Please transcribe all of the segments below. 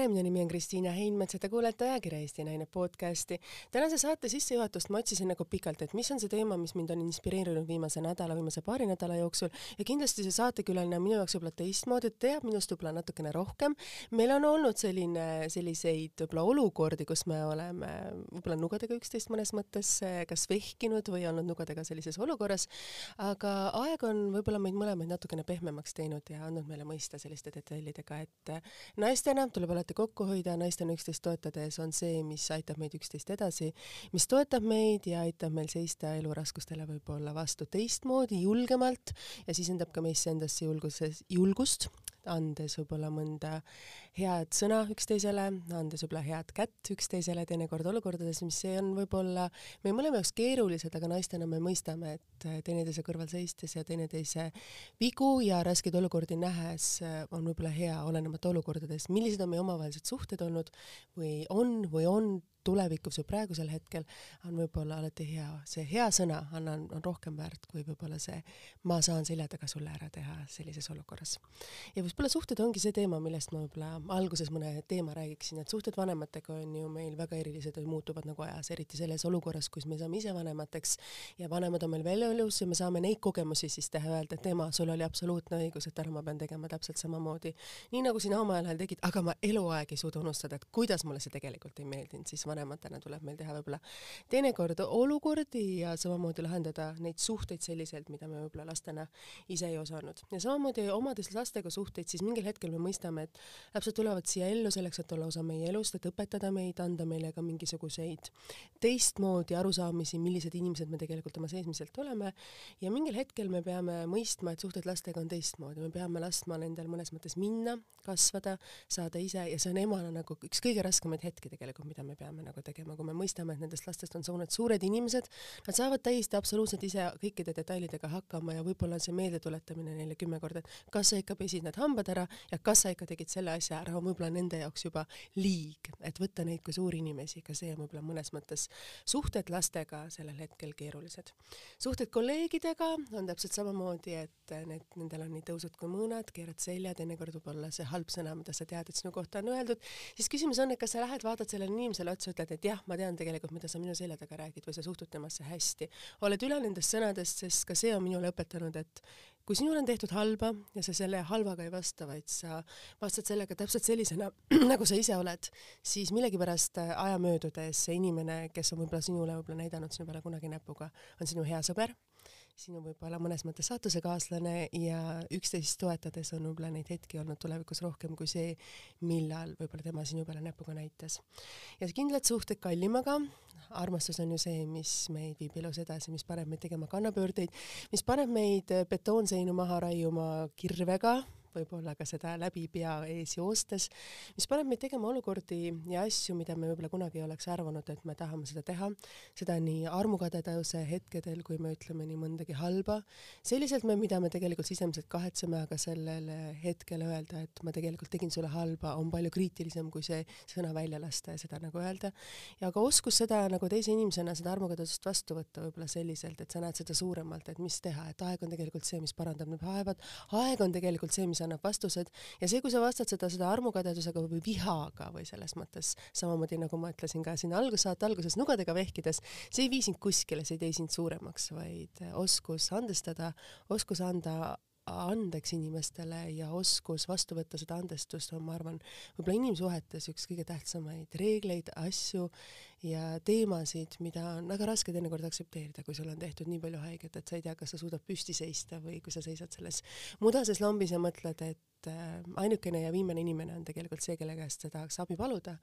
tere, minu nimi on Kristiina Heinmets ja te kuulete ajakirja Eesti Naine podcasti. tänase saate sissejuhatust ma otsisin nagu pikalt, et mis on see teema, mis mind on inspireerinud viimase nädala, viimase paari nädala jooksul ja kindlasti see saatekülaline on minu jaoks võib-olla teistmoodi, teab minust võib-olla natukene rohkem. meil on olnud selline, selliseid võib-olla olukordi, kus me oleme võib-olla nugadega üksteist mõnes mõttes kas vehkinud või olnud nugadega sellises olukorras, aga aeg on võib-olla meid mõlemaid natukene pehmemaks teinud ja andnud meile mõista selliste detailidega, et naistena tuleb alati kokku hoida, naistena üksteist toetades on see, mis aitab meid üksteist edasi, mis toetab meid ja aitab meil seista eluraskustele võib-olla vastu teistmoodi, julgemalt ja sisendab ka meisse endasse julguses, julgust andes võib-olla mõnda head sõna üksteisele, andes võib-olla head kätt üksteisele teinekord olukordades, mis see on võib-olla meie mõlema jaoks keerulised, aga naistena me mõistame, et teineteise kõrval seistes ja teineteise vigu ja raskeid olukordi nähes on võib-olla hea, olenemata olukordadest, millised on meie omavahelised suhted olnud või on või on tulevikus või praegusel hetkel on võib-olla alati hea, see hea sõna annan, on rohkem väärt kui võib-olla see ma saan selja taga sulle ära teha sellises olukorras. ja võib-olla suhted ongi see teema, millest ma võib-olla alguses mõne teema räägiksin, et suhted vanematega on ju meil väga erilised ja muutuvad nagu ajas, eriti selles olukorras, kus me saame ise vanemateks ja vanemad on meil veel elus ja me saame neid kogemusi siis teha, öelda, et ema, sul oli absoluutne õigus, et ära ma pean tegema täpselt samamoodi. nii nagu sina omal ajal tegid, aga ma eluaeg ei suuda unustada, et kuidas mulle see tegelikult ei meeldinud, siis vanematena tuleb meil teha võib-olla teinekord olukordi ja samamoodi lahendada neid suhteid selliselt, mida me võib-olla lastena ise ei osanud. ja samamoodi omades lastega suhteid, siis mingil hetkel me mõistame, et lapsed tulevad siia ellu selleks, et olla osa meie elust, et õpetada meid, anda meile ka mingisuguseid teistmoodi arusaamisi, millised inimesed me tegelikult oma seesmiselt oleme ja mingil hetkel me peame mõistma, et suhted lastega on teistmoodi, me peame laskma nendel mõnes mõttes minna, kasvada, saada ise ja see on emana nagu üks kõige raskemaid hetki tegelikult, mida me peame nagu tegema, kui me mõistame, et nendest lastest on saanud suured inimesed, nad saavad täiesti absoluutselt ise kõikide detailidega hakkama ja võib-olla on see meeldetuletamine neile kümme korda, et kas sa ikka pesid need hambad ära ja kas sa ikka tegid selle asja ära, on võib-olla nende jaoks juba liig, et võtta neid kui suuri inimesi, ka see on võib-olla mõnes mõttes suhted lastega sellel hetkel keerulised. suhted kolleegidega on täpselt samamoodi, et need, nendel on nii tõusud kui mõõnad, keerad selja, teinekord võib olla see halb sõna, mida sa tead, et sinu kohta on öeldud, siis küsimus on, et kas sa lähed, vaatad sellele inimesele otsa, ütled, et jah, ma tean tegelikult, mida sa minu selja taga räägid või sa suhtud temasse hästi. oled üle nendest sõnadest, sest ka see on minule õpetanud, et kui sinul on tehtud halba ja sa selle halvaga ei vasta, vaid sa vastad sellega täpselt sellisena, nagu sa ise oled, siis millegipärast aja möödudes see inimene, kes on võib-olla sinule võib-olla näidanud sinu peale kunagi näpuga, on sinu hea sõber sinu võib-olla mõnes mõttes saatusekaaslane ja üksteist toetades on võib-olla neid hetki olnud tulevikus rohkem kui see, millal võib-olla tema sinu peale näpuga näitas. ja kindlad suhted kallimaga, armastus on ju see, mis meid viib elus edasi, mis paneb meid tegema kannapöördeid, mis paneb meid betoonseinu maha raiuma kirvega võib-olla ka seda läbi pea ees joostes, mis paneb meid tegema olukordi ja asju, mida me võib-olla kunagi ei oleks arvanud, et me tahame seda teha, seda nii armukadeduse hetkedel, kui me ütleme nii mõndagi halba, selliselt me, mida me tegelikult sisemiselt kahetseme, aga sellel hetkel öelda, et ma tegelikult tegin sulle halba, on palju kriitilisem kui see sõna välja lasta ja seda nagu öelda. ja ka oskus seda nagu teise inimesena seda armukadedust vastu võtta võib-olla selliselt, et sa näed seda suuremalt, et mis teha, et aeg on tegelikult see, mis parandab need vaevad, aeg on tegelikult see, mis mis annab vastused. Ja see, kui sa vastad seda, seda armukadedusega või vihaga või selles mõttes samamoodi nagu ma ütlesin ka siin algus, saate alguses nugadega vehkides, see ei vii sind kuskile, see ei tee sind suuremaks, vaid oskus andestada, oskus anda andeks inimestele ja oskus vastu võtta seda andestust on, ma arvan, võib-olla inimsuhetes üks kõige tähtsamaid reegleid, asju ja teemasid, mida on väga raske teinekord aktsepteerida, kui sulle on tehtud nii palju haiget, et sa ei tea, kas sa suudad püsti seista või kui sa seisad selles mudases lambis ja mõtled, et äh, ainukene ja viimane inimene on tegelikult see, kelle käest sa tahaks abi paluda,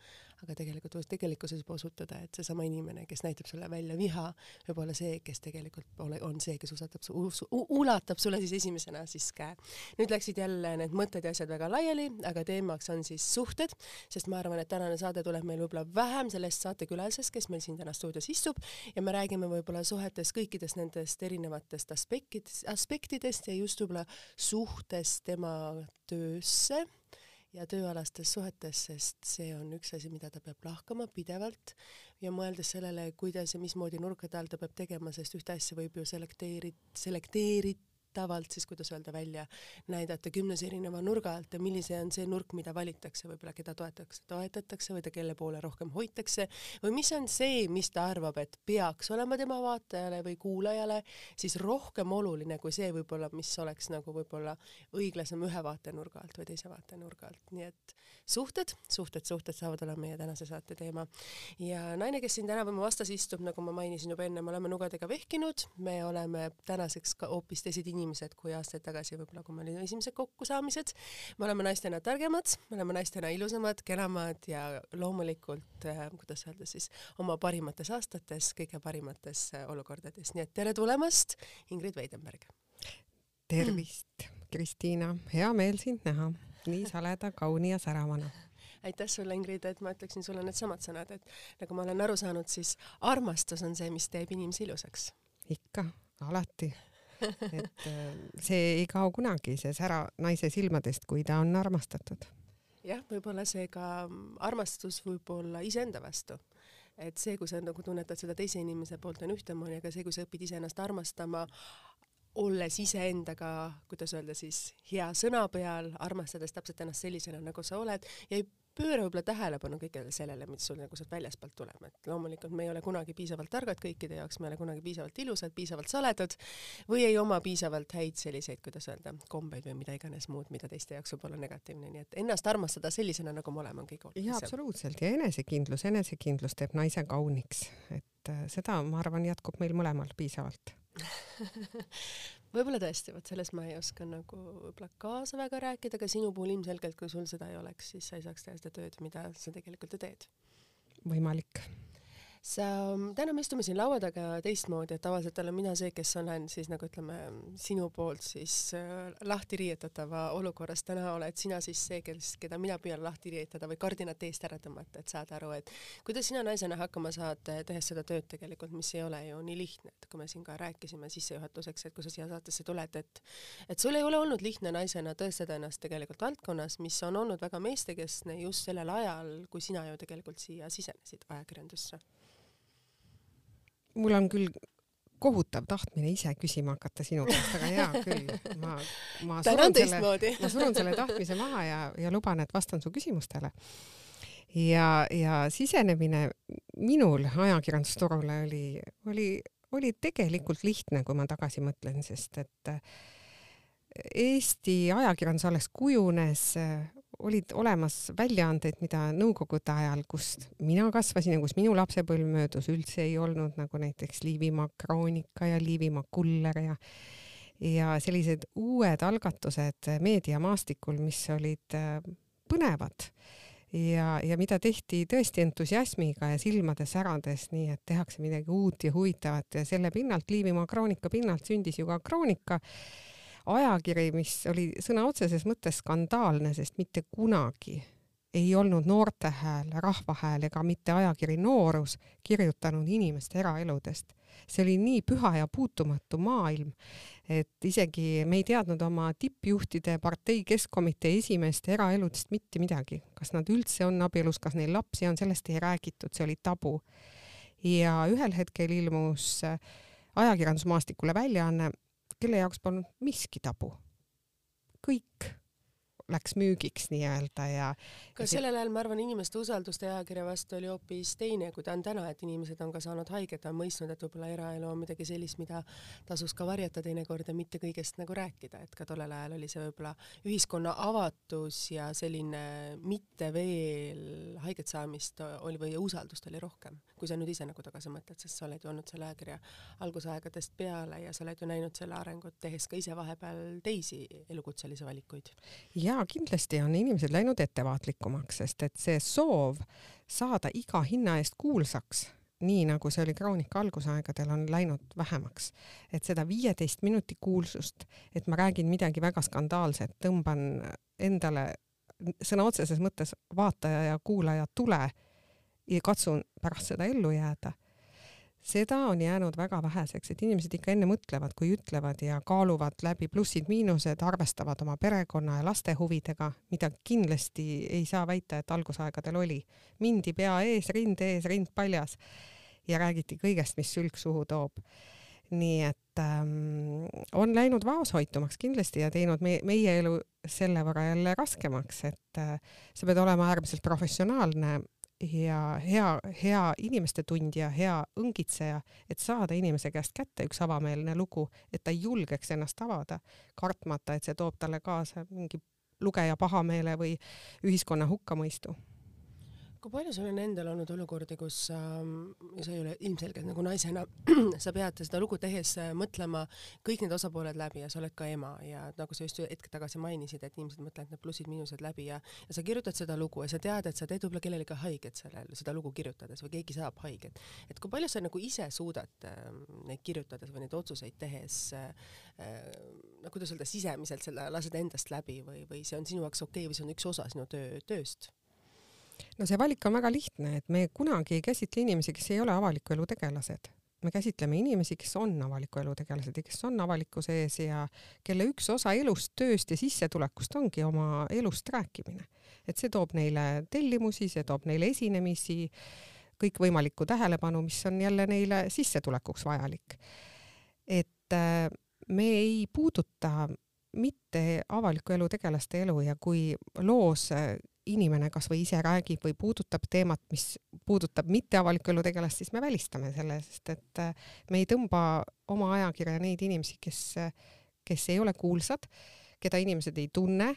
aga tegelikult võib tegelikkuses juba osutuda, et seesama inimene, kes näitab sulle välja viha, võib olla see, kes tegelikult ole, on see, kes usatab su, ulatab sulle siis esimesena siis käe. nüüd läksid jälle need mõtted ja asjad väga laiali, aga teemaks on siis suhted, sest ma arvan, et tänane saade tuleb meil võib-olla vähem sellest saatekülalisest, Külalises, kes meil siin täna stuudios istub ja me räägime võib-olla suhetes kõikidest nendest erinevatest aspektidest, aspektidest ja just võib-olla suhtes tema töösse ja tööalastes suhetes, sest see on üks asi, mida ta peab lahkama pidevalt ja mõeldes sellele, kuidas ja mismoodi nurkade all ta peab tegema, sest ühte asja võib ju selekteeri-, selekteeri-, nähtavalt siis, kuidas öelda, välja näidata kümnes erineva nurga alt ja millise on see nurk, mida valitakse, võib-olla keda toetatakse, toetatakse või ta kelle poole rohkem hoitakse või mis on see, mis ta arvab, et peaks olema tema vaatajale või kuulajale siis rohkem oluline kui see võib-olla, mis oleks nagu võib-olla õiglasem ühe vaatenurga alt või teise vaatenurga alt, nii et suhted, suhted, suhted saavad olema meie tänase saate teema. ja naine, kes siin täna mu vastas istub, nagu ma mainisin juba enne, me oleme nugadega vehkinud, me oleme tänaseks ka hoopis teised inimesed kui aastaid tagasi, võib-olla kui meil olid esimesed kokkusaamised. me oleme naistena targemad, me oleme naistena ilusamad, kenamad ja loomulikult äh,, kuidas öelda siis, oma parimates aastates, kõige parimates äh, olukordades, nii et tere tulemast, Ingrid Veidenberg. tervist, Kristiina, hea meel sind näha nii saleda, kauni ja säravana aitäh sulle, Ingrid, et ma ütleksin sulle needsamad sõnad, et nagu ma olen aru saanud, siis armastus on see, mis teeb inimese ilusaks. ikka, alati. et äh, see ei kao kunagi, see sära naise silmadest, kui ta on armastatud. jah, võib-olla see ka armastus võib olla iseenda vastu et see, kui sa nagu tunnetad seda teise inimese poolt, on ühtemoodi, aga see, kui sa õpid iseennast armastama, olles iseendaga, kuidas öelda siis, hea sõna peal, armastades täpselt ennast sellisena, nagu sa oled ja ei pööra võib-olla tähelepanu kõigele sellele, mis sul nagu sealt väljastpoolt tuleb, et loomulikult me ei ole kunagi piisavalt targad kõikide jaoks, me ei ole kunagi piisavalt ilusad, piisavalt saledad või ei oma piisavalt häid selliseid, kuidas öelda, kombeid või mida iganes muud, mida teiste jaoks võib olla negatiivne, nii et ennast armastada sellisena, nagu me oleme, on kõige olulisem. jaa, absoluutselt. Ja enesekindlus, enesekindlus teeb naise kauniks, et äh, seda, ma arvan, jätkub meil mõlemal piisavalt võib-olla tõesti, vot selles ma ei oska nagu võib-olla kaasa väga rääkida, aga sinu puhul ilmselgelt, kui sul seda ei oleks, siis sa ei saaks teha seda tööd, mida sa tegelikult ju teed. võimalik sa, täna me istume siin laua taga teistmoodi, et tavaliselt olen mina see, kes olen siis nagu ütleme, sinu poolt siis äh, lahti riietatava olukorras, täna oled sina siis see, kes, keda mina püüan lahti riietada või kardinat eest ära tõmmata, et saada aru, et kuidas sina naisena hakkama saad, tehes seda tööd tegelikult, mis ei ole ju nii lihtne, et kui me siin ka rääkisime sissejuhatuseks, et kui sa siia saatesse tuled, et et sul ei ole olnud lihtne naisena tõestada ennast tegelikult valdkonnas, mis on olnud väga meestekeskne just sellel ajal, kui sina ju tegelikult siia sisenesid ajakirjandusse mul on küll kohutav tahtmine ise küsima hakata sinu käest, aga hea küll, ma, ma surun selle, ma surun selle tahtmise maha ja, ja luban, et vastan su küsimustele. ja, ja sisenemine minul ajakirjandusturule oli, oli, oli tegelikult lihtne, kui ma tagasi mõtlen, sest et Eesti ajakirjandus alles kujunes, olid olemas väljaandeid, mida nõukogude ajal, kus mina kasvasin ja kus minu lapsepõlv möödus, üldse ei olnud nagu näiteks Liivimaa Kroonika ja Liivimaa Kuller ja ja sellised uued algatused meediamaastikul, mis olid äh, põnevad. Ja, ja mida tehti tõesti entusiasmiga ja silmade särades, nii et tehakse midagi uut ja huvitavat ja selle pinnalt, Liivimaa Kroonika pinnalt sündis ju ka Kroonika ajakiri, mis oli sõna otseses mõttes skandaalne, sest mitte kunagi ei olnud noorte hääl, rahva hääl ega mitte ajakiri Noorus kirjutanud inimeste eraeludest. see oli nii püha ja puutumatu maailm, et isegi me ei teadnud oma tippjuhtide partei keskkomitee esimeeste eraeludest mitte midagi, kas nad üldse on abielus, kas neil lapsi on, sellest ei räägitud, see oli tabu. ja ühel hetkel ilmus ajakirjandusmaastikule väljaanne, kelle jaoks polnud miski tabu. kõik läks müügiks nii-öelda ja. ka sellel ajal ma arvan, inimeste usaldus ajakirja vastu oli hoopis teine, kui ta on täna, et inimesed on ka saanud haiget, on mõistnud, et võib-olla eraelu on midagi sellist, mida tasus ka varjata teinekord ja mitte kõigest nagu rääkida, et ka tollel ajal oli see võib-olla ühiskonna avatus ja selline mitte veel haiget saamist oli või usaldust oli rohkem, kui sa nüüd ise nagu tagasi mõtled, sest sa oled ju olnud selle ajakirja algusaegadest peale ja sa oled ju näinud selle arengut, tehes ka ise vahepeal teisi elukutselisi valikuid. ja jaa, kindlasti on inimesed läinud ettevaatlikumaks, sest et see soov saada iga hinna eest kuulsaks, nii nagu see oli Kroonika algusaegadel, on läinud vähemaks. et seda viieteist minuti kuulsust, et ma räägin midagi väga skandaalset, tõmban endale sõna otseses mõttes vaataja ja kuulaja tule ja katsun pärast seda ellu jääda seda on jäänud väga väheseks, et inimesed ikka enne mõtlevad, kui ütlevad ja kaaluvad läbi plussid-miinused, arvestavad oma perekonna ja laste huvidega, mida kindlasti ei saa väita, et algusaegadel oli. mindi pea ees, rind ees, rind paljas ja räägiti kõigest, mis sülg suhu toob. nii et ähm, on läinud vaoshoitumaks kindlasti ja teinud me, meie elu selle võrra jälle raskemaks, et äh, sa pead olema äärmiselt professionaalne ja hea, hea inimeste tundja, hea õngitseja, et saada inimese käest kätte üks avameelne lugu, et ta julgeks ennast avada, kartmata, et see toob talle kaasa mingi lugeja pahameele või ühiskonna hukkamõistu kui palju sul on endal olnud olukordi, kus sa, sa ei ole ilmselgelt nagu naisena, sa pead seda lugu tehes äh, mõtlema kõik need osapooled läbi ja sa oled ka ema ja nagu sa just hetk tagasi mainisid, et inimesed mõtlevad need plussid-miinused läbi ja, ja sa kirjutad seda lugu ja sa tead, et sa teed võib-olla kellelegi haiget sellel, seda lugu kirjutades või keegi saab haiget. et kui palju sa nagu ise suudad äh, neid kirjutades või neid otsuseid tehes äh, äh, no kuidas öelda, sisemiselt selle lased endast läbi või, või see on sinu jaoks okei okay, või see on üks osa sinu töö, tööst? No see valik on väga lihtne, et me kunagi ei käsitle inimesi, kes ei ole avaliku elu tegelased. me käsitleme inimesi, kes on avaliku elu tegelased ja kes on avalikkuse ees ja kelle üks osa elust, tööst ja sissetulekust ongi oma elust rääkimine. et see toob neile tellimusi, see toob neile esinemisi, kõikvõimalikku tähelepanu, mis on jälle neile sissetulekuks vajalik. et äh, me ei puuduta mitte avaliku elu tegelaste elu ja kui loos inimene kasvõi ise räägib või puudutab teemat, mis puudutab mitte avaliku elu tegelast, siis me välistame selle, sest et äh, me ei tõmba oma ajakirja neid inimesi, kes, kes ei ole kuulsad, keda inimesed ei tunne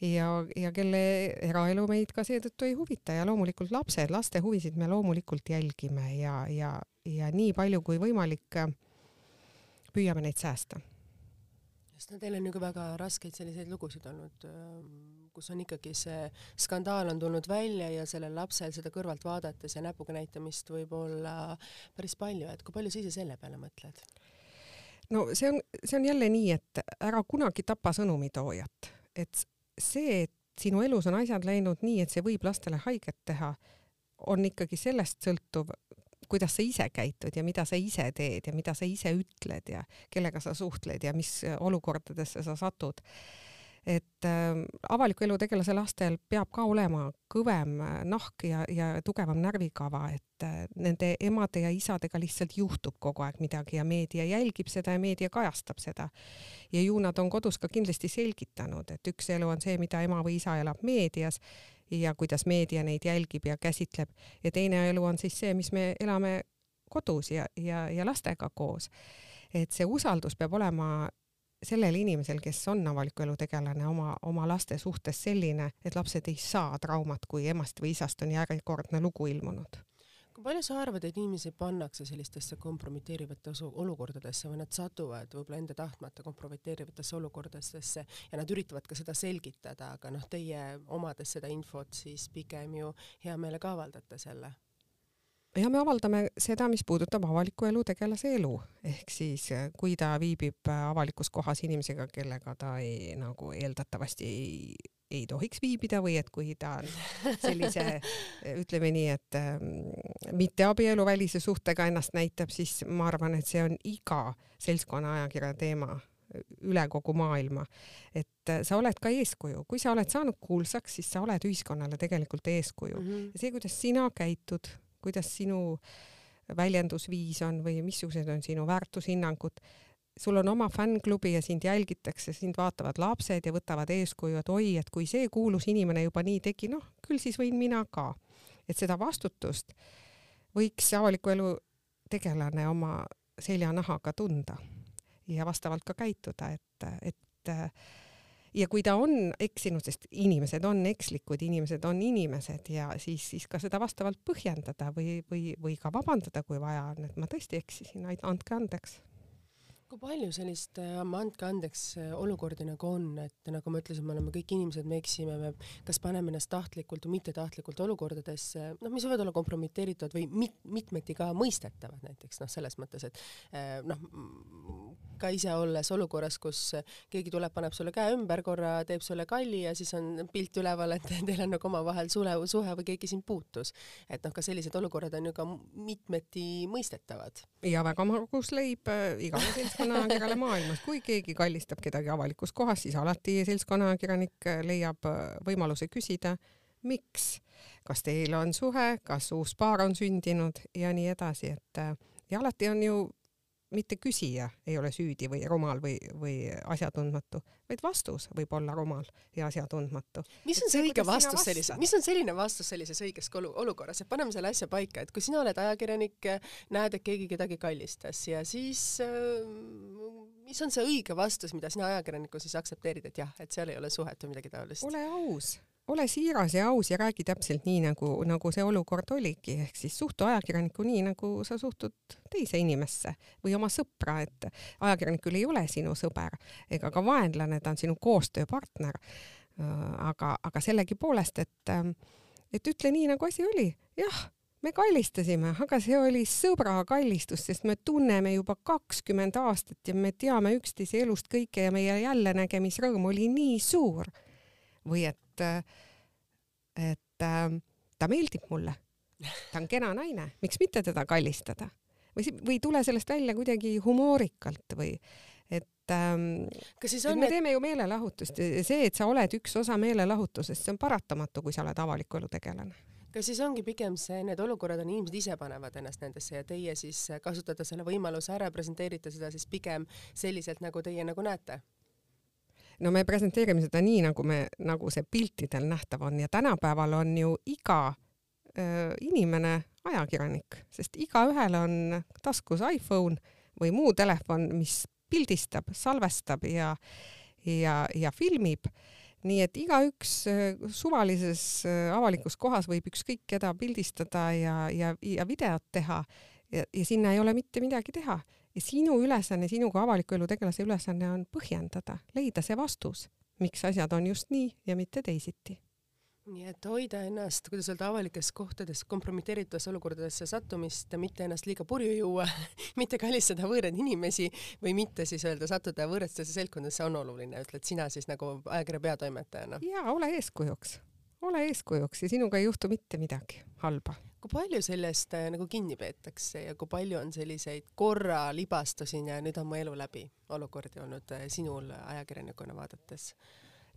ja, ja kelle eraelu meid ka seetõttu ei huvita. Ja loomulikult lapsed, laste huvisid me loomulikult jälgime ja, ja, ja nii palju kui võimalik äh, püüame neid säästa no teil on ka väga raskeid selliseid lugusid olnud, kus on ikkagi see skandaal on tulnud välja ja sellel lapsel seda kõrvalt vaadates ja näpuga näitamist võib olla päris palju, et kui palju sa ise selle peale mõtled? no see on, see on jälle nii, et ära kunagi tapa sõnumitoojat, et see, et sinu elus on asjad läinud nii, et see võib lastele haiget teha, on ikkagi sellest sõltuv, kuidas sa ise käitud ja mida sa ise teed ja mida sa ise ütled ja kellega sa suhtled ja mis olukordadesse sa satud. et äh, avaliku elu tegelase lastel peab ka olema kõvem äh, nahk ja, ja tugevam närvikava, et äh, nende emade ja isadega lihtsalt juhtub kogu aeg midagi ja meedia jälgib seda ja meedia kajastab seda. ja ju nad on kodus ka kindlasti selgitanud, et üks elu on see, mida ema või isa elab meedias ja kuidas meedia neid jälgib ja käsitleb ja teine elu on siis see, mis me elame kodus ja, ja, ja lastega koos. et see usaldus peab olema sellel inimesel, kes on avaliku elu tegelane oma, oma laste suhtes selline, et lapsed ei saa traumat, kui emast või isast on järjekordne lugu ilmunud kui palju sa arvad, et inimesi pannakse sellistesse kompromiteerivatesse olukordadesse või nad satuvad võib-olla enda tahtmata kompromiteerivatesse olukordadesse ja nad üritavad ka seda selgitada, aga noh, teie omades seda infot, siis pigem ju hea meelega avaldate selle ja me avaldame seda, mis puudutab avaliku elu tegelase elu, ehk siis kui ta viibib avalikus kohas inimesega, kellega ta ei, nagu eeldatavasti ei ei tohiks viibida või et kui ta on sellise, ütleme nii, et ähm, mitte abieluvälise suhtega ennast näitab, siis ma arvan, et see on iga seltskonna ajakirja teema üle kogu maailma. et sa oled ka eeskuju, kui sa oled saanud kuulsaks, siis sa oled ühiskonnale tegelikult eeskuju mm. -hmm. ja see, kuidas sina käitud, kuidas sinu väljendusviis on või missugused on sinu väärtushinnangud sul on oma fännklubi ja sind jälgitakse, sind vaatavad lapsed ja võtavad eeskuju, et oi, et kui see kuulus inimene juba nii tegi, noh, küll siis võin mina ka. et seda vastutust võiks avaliku elu tegelane oma seljanahaga tunda ja vastavalt ka käituda, et, et ja kui ta on eksinud, sest inimesed on ekslikud, inimesed on inimesed ja siis, siis ka seda vastavalt põhjendada või, või, või ka vabandada, kui vaja on, et ma tõesti eksisin, andke andeks kui palju sellist, äh, andke andeks, äh, olukordi nagu on, et nagu ma ütlesin, me oleme kõik inimesed, me eksime, me kas paneme ennast tahtlikult või mittetahtlikult olukordadesse, noh, mis võivad olla kompromiteeritud või mit-, mitmeti ka mõistetavad näiteks noh, selles mõttes, et äh, noh, ka ise olles olukorras, kus keegi tuleb, paneb sulle käe ümber korra, teeb sulle kalli ja siis on pilt üleval, et teil on nagu omavahel sule, suhe või keegi sind puutus. et noh, ka sellised olukorrad on ju ka mitmeti mõistetavad. ja väga magus leib igale seltskonnale seltskonnaajakirjale maailmas, kui keegi kallistab kedagi avalikus kohas, siis alati seltskonnaajakirjanik leiab äh, võimaluse küsida, miks, kas teil on suhe, kas uus paar on sündinud? Ja nii edasi, et äh, ja alati on ju mitte küsija ei ole süüdi või rumal või, või asjatundmatu, vaid vastus võib olla rumal ja asjatundmatu. mis on see õige vastus sellise, mis on selline vastus sellises õiges olukorras, et paneme selle asja paika, et kui sina oled ajakirjanik, näed, et keegi kedagi kallistas ja siis äh, mis on see õige vastus, mida sina ajakirjanikuna siis aktsepteerid, et jah, et seal ei ole suhet või midagi taolist? ole aus ole siiras ja aus ja räägi täpselt nii, nagu, nagu see olukord oligi, ehk siis suhtu ajakirjaniku nii, nagu sa suhtud teise inimesse või oma sõpra, et ajakirjanikul ei ole sinu sõber ega ka vaenlane, ta on sinu koostööpartner. aga, aga sellegipoolest, et, et ütle nii, nagu asi oli, jah me kallistasime, aga see oli sõbra kallistus, sest me tunneme juba kakskümmend aastat ja me teame üksteise elust kõike ja meie jällenägemisrõõm oli nii suur. Või et et, et äh, ta meeldib mulle. ta on kena naine, miks mitte teda kallistada või, või tule sellest välja kuidagi humoorikalt või et ähm, kas siis on, me et... teeme ju meelelahutust ja see, et sa oled üks osa meelelahutusest, see on paratamatu, kui sa oled avaliku elu tegelane kas siis ongi pigem see, need olukorrad on inimesed ise panevad ennast nendesse ja teie siis kasutate selle võimaluse ära, presenteerite seda siis pigem selliselt, nagu teie nagu näete? No me presenteerime seda nii, nagu me, nagu see piltidel nähtav on. Ja tänapäeval on ju iga öö, inimene ajakirjanik, sest igaühel on taskus iPhone või muu telefon, mis pildistab, salvestab ja, ja, ja filmib. nii et igaüks suvalises avalikus kohas võib ükskõik keda pildistada ja, ja, ja videot teha. Ja, ja sinna ei ole mitte midagi teha ja sinu ülesanne, sinu kui avaliku elu tegelase ülesanne on põhjendada, leida see vastus, miks asjad on just nii ja mitte teisiti nii et hoida ennast, kuidas öelda, avalikes kohtades kompromiteeritavasse olukordadesse sattumist, mitte ennast liiga purju juua mitte kallistada võõraid inimesi või mitte siis öelda sattuda võõrastesse seltskondadesse on oluline, ütled sina siis nagu ajakirja peatoimetajana. jaa, ole eeskujuks, ole eeskujuks ja sinuga ei juhtu mitte midagi halba kui palju sellest äh, nagu kinni peetakse ja kui palju on selliseid korra libastusin ja nüüd on mu elu läbi olukordi olnud äh, sinul ajakirjanikuna vaadates?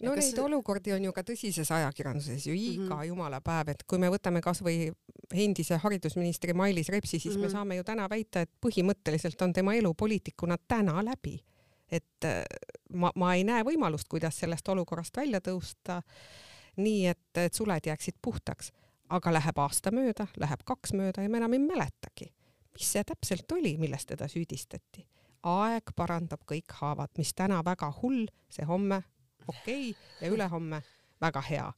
no kas... neid olukordi on ju ka tõsises ajakirjanduses ju iga mm -hmm. jumala päev, et kui me võtame kasvõi endise haridusministri Mailis Repsi, siis mm -hmm. me mhm. saame ju täna väita, et põhimõtteliselt on tema elu poliitikuna täna läbi. et äh, ma, ma ei näe võimalust, kuidas sellest olukorrast välja tõusta nii, et, et suled jääksid puhtaks aga läheb aasta mööda, läheb kaks mööda ja me enam ei mäletagi, mis see täpselt oli, milles teda süüdistati. aeg parandab kõik haavad, mis täna väga hull, see homme okei okay, ja ülehomme väga hea.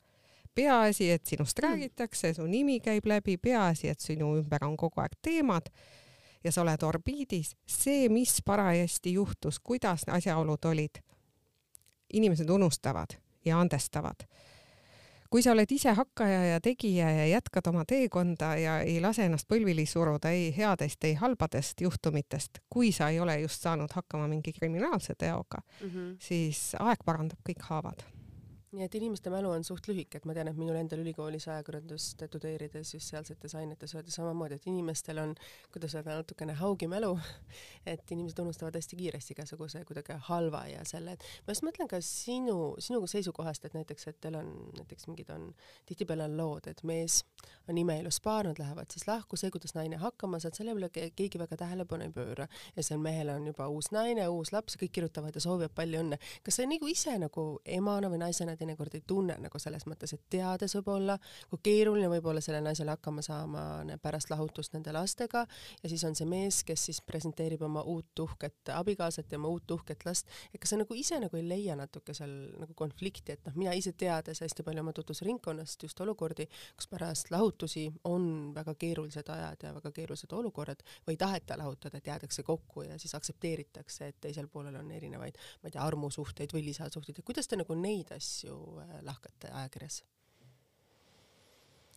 peaasi, et sinust mm. räägitakse, su nimi käib läbi, peaasi, et sinu ümber on kogu aeg teemad ja sa oled orbiidis. see, mis parajasti juhtus, kuidas asjaolud olid, inimesed unustavad ja andestavad kui sa oled ise hakkaja ja tegija ja jätkad oma teekonda ja ei lase ennast põlvili suruda ei headest, ei halbadest juhtumitest, kui sa ei ole just saanud hakkama mingi kriminaalse teoga mm, -hmm. siis aeg parandab kõik haavad nii et inimeste mälu on suht lühike, et ma tean, et minul endal ülikoolis ajakirjandust tudeerides just sealsetes ainetes öeldi samamoodi, et inimestel on, kuidas öelda, natukene haugi mälu, et inimesed unustavad hästi kiiresti igasuguse kuidagi halva ja selle, et ma just mõtlen ka sinu, sinu seisukohast, et näiteks, et teil on näiteks mingid on, tihtipeale on lood, et mees on imeilus paar, nad lähevad siis lahku, see, kuidas naine hakkama saab, selle peale keegi väga tähelepanu ei pööra ja seal mehel on juba uus naine, uus laps kõik kirjutavad ja soovivad palju õnne. kas sa nagu ise nagu emana või naisena teinekord ei tunne nagu selles mõttes, et teades võib-olla, kui keeruline võib olla sellel naisel hakkama saama pärast lahutust nende lastega ja siis on see mees, kes siis presenteerib oma uut uhket abikaasat ja oma uut uhket last, et kas sa nagu ise nagu ei leia natuke seal nagu konflikti, et noh, mina ise teades hästi palju oma tutvusringkonnast just olukordi, kus pärast lahutusi on väga keerulised ajad ja väga keerulised olukorrad või ei taheta lahutada, et jäädakse kokku ja siis aktsepteeritakse, et teisel poolel on erinevaid, ma ei tea, armusuhteid või lisasuhteid, et kuidas te nagu neid asju asju äh, lahkate ajakirjas?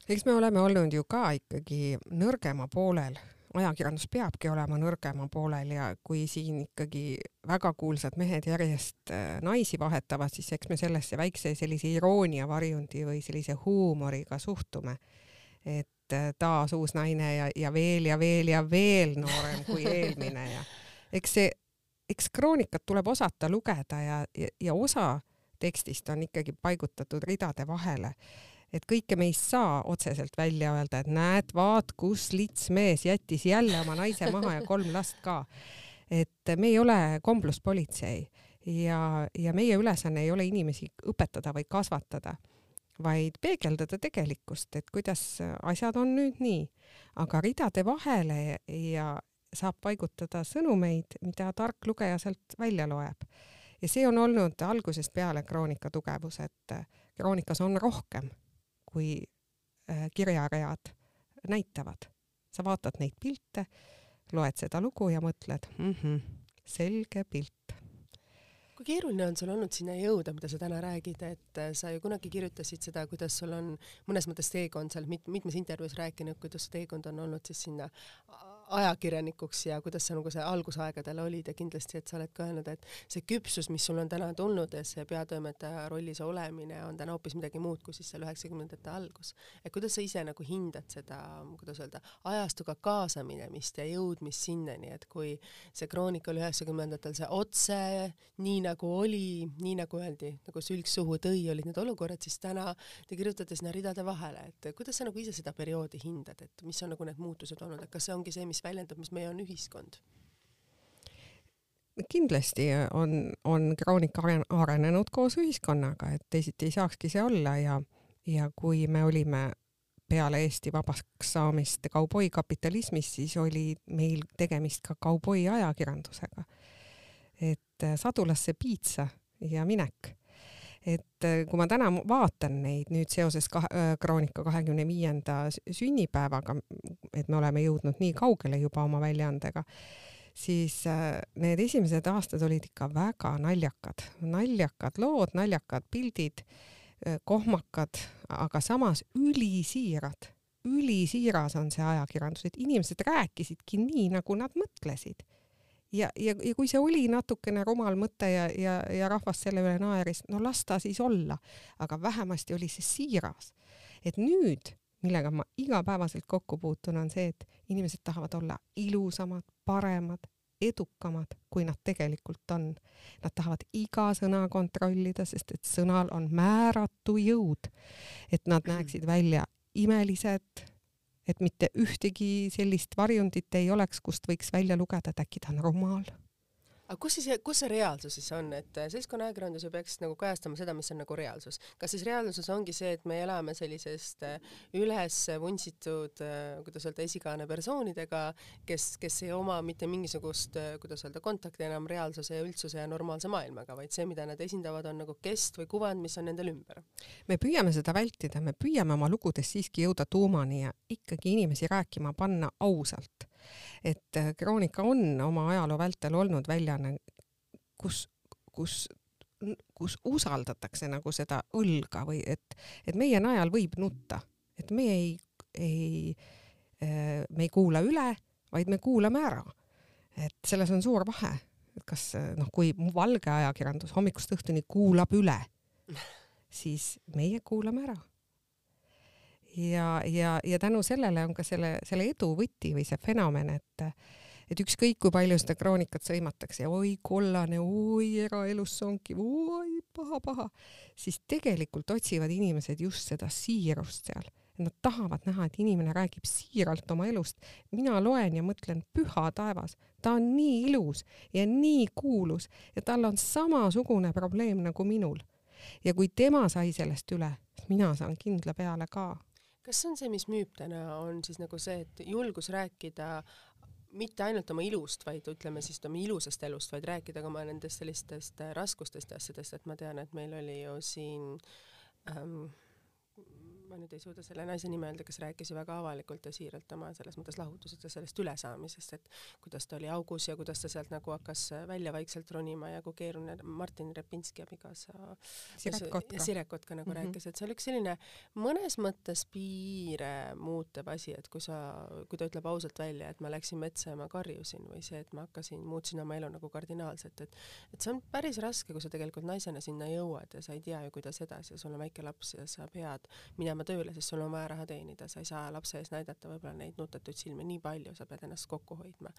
eks me oleme olnud ju ka ikkagi nõrgema poolel, ajakirjandus peabki olema nõrgema poolel ja kui siin ikkagi väga kuulsad mehed järjest äh, naisi vahetavad, siis eks me sellesse väikse sellise iroonia varjundi või sellise huumoriga suhtume. et äh, taas uus naine ja, ja veel ja veel ja veel noorem kui eelmine ja eks see, eks kroonikat tuleb osata lugeda ja, ja, ja osa tekstist on ikkagi paigutatud ridade vahele. et kõike me ei saa otseselt välja öelda, et näed, vaat kus lits mees jättis jälle oma naise maha ja kolm last ka. et me ei ole kombluspolitsei ja, ja meie ülesanne ei ole inimesi õpetada või kasvatada, vaid peegeldada tegelikkust, et kuidas asjad on nüüd nii, aga ridade vahele ja saab paigutada sõnumeid, mida tark lugeja sealt välja loeb. Ja see on olnud algusest peale Kroonika tugevus, et Kroonikas on rohkem kui äh, kirjaread näitavad. sa vaatad neid pilte, loed seda lugu ja mõtled mm, -hmm, selge pilt kui keeruline on sul olnud sinna jõuda, mida sa täna räägid, et äh, sa ju kunagi kirjutasid seda, kuidas sul on mõnes mõttes teekond seal mit-, mitmes intervjuus rääkinud, kuidas su teekond on olnud siis sinna ajakirjanikuks ja kuidas sa nagu see algusaegadel olid ja kindlasti, et sa oled ka öelnud, et see küpsus, mis sul on täna tulnud ja see peatoimetaja rollis olemine on täna hoopis midagi muud kui siis seal üheksakümnendate algus. et kuidas sa ise nagu hindad seda, kuidas öelda, ajastuga kaasaminemist ja jõudmist sinnani, et kui see kroonika oli üheksakümnendatel see otse, nii nagu oli, nii nagu öeldi, nagu sülg suhu tõi, olid need olukorrad, siis täna te kirjutate sinna ridade vahele, et kuidas sa nagu ise seda perioodi hindad, et mis on nagu need muutused olnud, et kas see ongi see, mis mis väljendab, mis meie on ühiskond kindlasti on, on kroonika arenenud koos ühiskonnaga, et teisiti ei saakski see olla ja, ja kui me olime peale Eesti vabaks saamist kauboikapitalismis, siis oli meil tegemist ka kauboi ajakirjandusega. et sadulasse piitsa ja minek et äh, kui ma täna vaatan neid nüüd seoses kahe, äh, Kroonika kahekümne viienda sünnipäevaga, et me oleme jõudnud nii kaugele juba oma väljaandega, siis äh, need esimesed aastad olid ikka väga naljakad, naljakad lood, naljakad pildid, kohmakad, aga samas ülisiirad, ülisiiras on see ajakirjandus, et inimesed rääkisidki nii, nagu nad mõtlesid ja, ja, ja kui see oli natukene rumal mõte ja, ja, ja rahvas selle üle naeris, no las ta siis olla, aga vähemasti oli see siiras. et nüüd, millega ma igapäevaselt kokku puutun, on see, et inimesed tahavad olla ilusamad, paremad, edukamad, kui nad tegelikult on. Nad tahavad iga sõna kontrollida, sest et sõnal on määratu jõud. et nad näeksid välja imelised et mitte ühtegi sellist varjundit ei oleks, kust võiks välja lugeda, et äkki ta on rumal aga kus siis, kus see reaalsus siis on, et äh, seltskonnaajakirjandus ju peaks nagu kajastama seda, mis on nagu reaalsus. kas siis reaalsuses ongi see, et me elame sellisest äh, üles vuntsitud, äh, kuidas öelda, esikaane persoonidega, kes, kes ei oma mitte mingisugust, kuidas öelda, kontakti enam reaalsuse ja üldsuse ja normaalse maailmaga, vaid see, mida nad esindavad, on nagu kest või kuvand, mis on nendel ümber. me püüame seda vältida, me püüame oma lugudes siiski jõuda tuumani ja ikkagi inimesi rääkima panna ausalt et äh, Kroonika on oma ajaloo vältel olnud väljaanne, kus, kus kus usaldatakse nagu seda õlga või et, et meie najal võib nutta, et me ei, ei, äh, me ei kuula üle, vaid me kuulame ära. et selles on suur vahe, et kas noh, kui valge ajakirjandus hommikust õhtuni kuulab üle, siis meie kuulame ära ja, ja, ja tänu sellele on ka selle, selle edu võti või see fenomen, et et ükskõik kui palju seda kroonikat sõimatakse, oi kollane, oi eraelus sonkiv, oi paha-paha, siis tegelikult otsivad inimesed just seda siirust seal. Nad tahavad näha, et inimene räägib siiralt oma elust. mina loen ja mõtlen, püha taevas, ta on nii ilus ja nii kuulus ja tal on samasugune probleem nagu minul. ja kui tema sai sellest üle, siis mina saan kindla peale ka kas see on see, mis müüb täna, on siis nagu see, et julgus rääkida mitte ainult oma ilust, vaid ütleme siis oma ilusast elust, vaid rääkida ka oma nendest sellistest raskustest ja asjadest, et ma tean, et meil oli ju siin ähm, ma nüüd ei suuda selle naise nime öelda, kes rääkis ju väga avalikult ja siiralt oma selles mõttes lahutusest ja sellest ülesaamisest, et kuidas ta oli augus ja kuidas ta sealt nagu hakkas välja vaikselt ronima ja kui keeruline Martin Repinski abikaasa Siret Kotka, Siret Kotka nagu mm -hmm. rääkis, et see oli üks selline mõnes mõttes piire muutev asi, et kui sa, kui ta ütleb ausalt välja, et ma läksin metsa ja ma karjusin või see, et ma hakkasin, muutsin oma elu nagu kardinaalselt, et et see on päris raske, kui sa tegelikult naisena sinna jõuad ja sa ei tea ju, kuidas edasi ja sul on väike laps ja sa pead minema tööle, sest sul on vaja raha teenida, sa ei saa lapse ees näidata võib-olla neid nutetuid silmi nii palju, sa pead ennast kokku hoidma.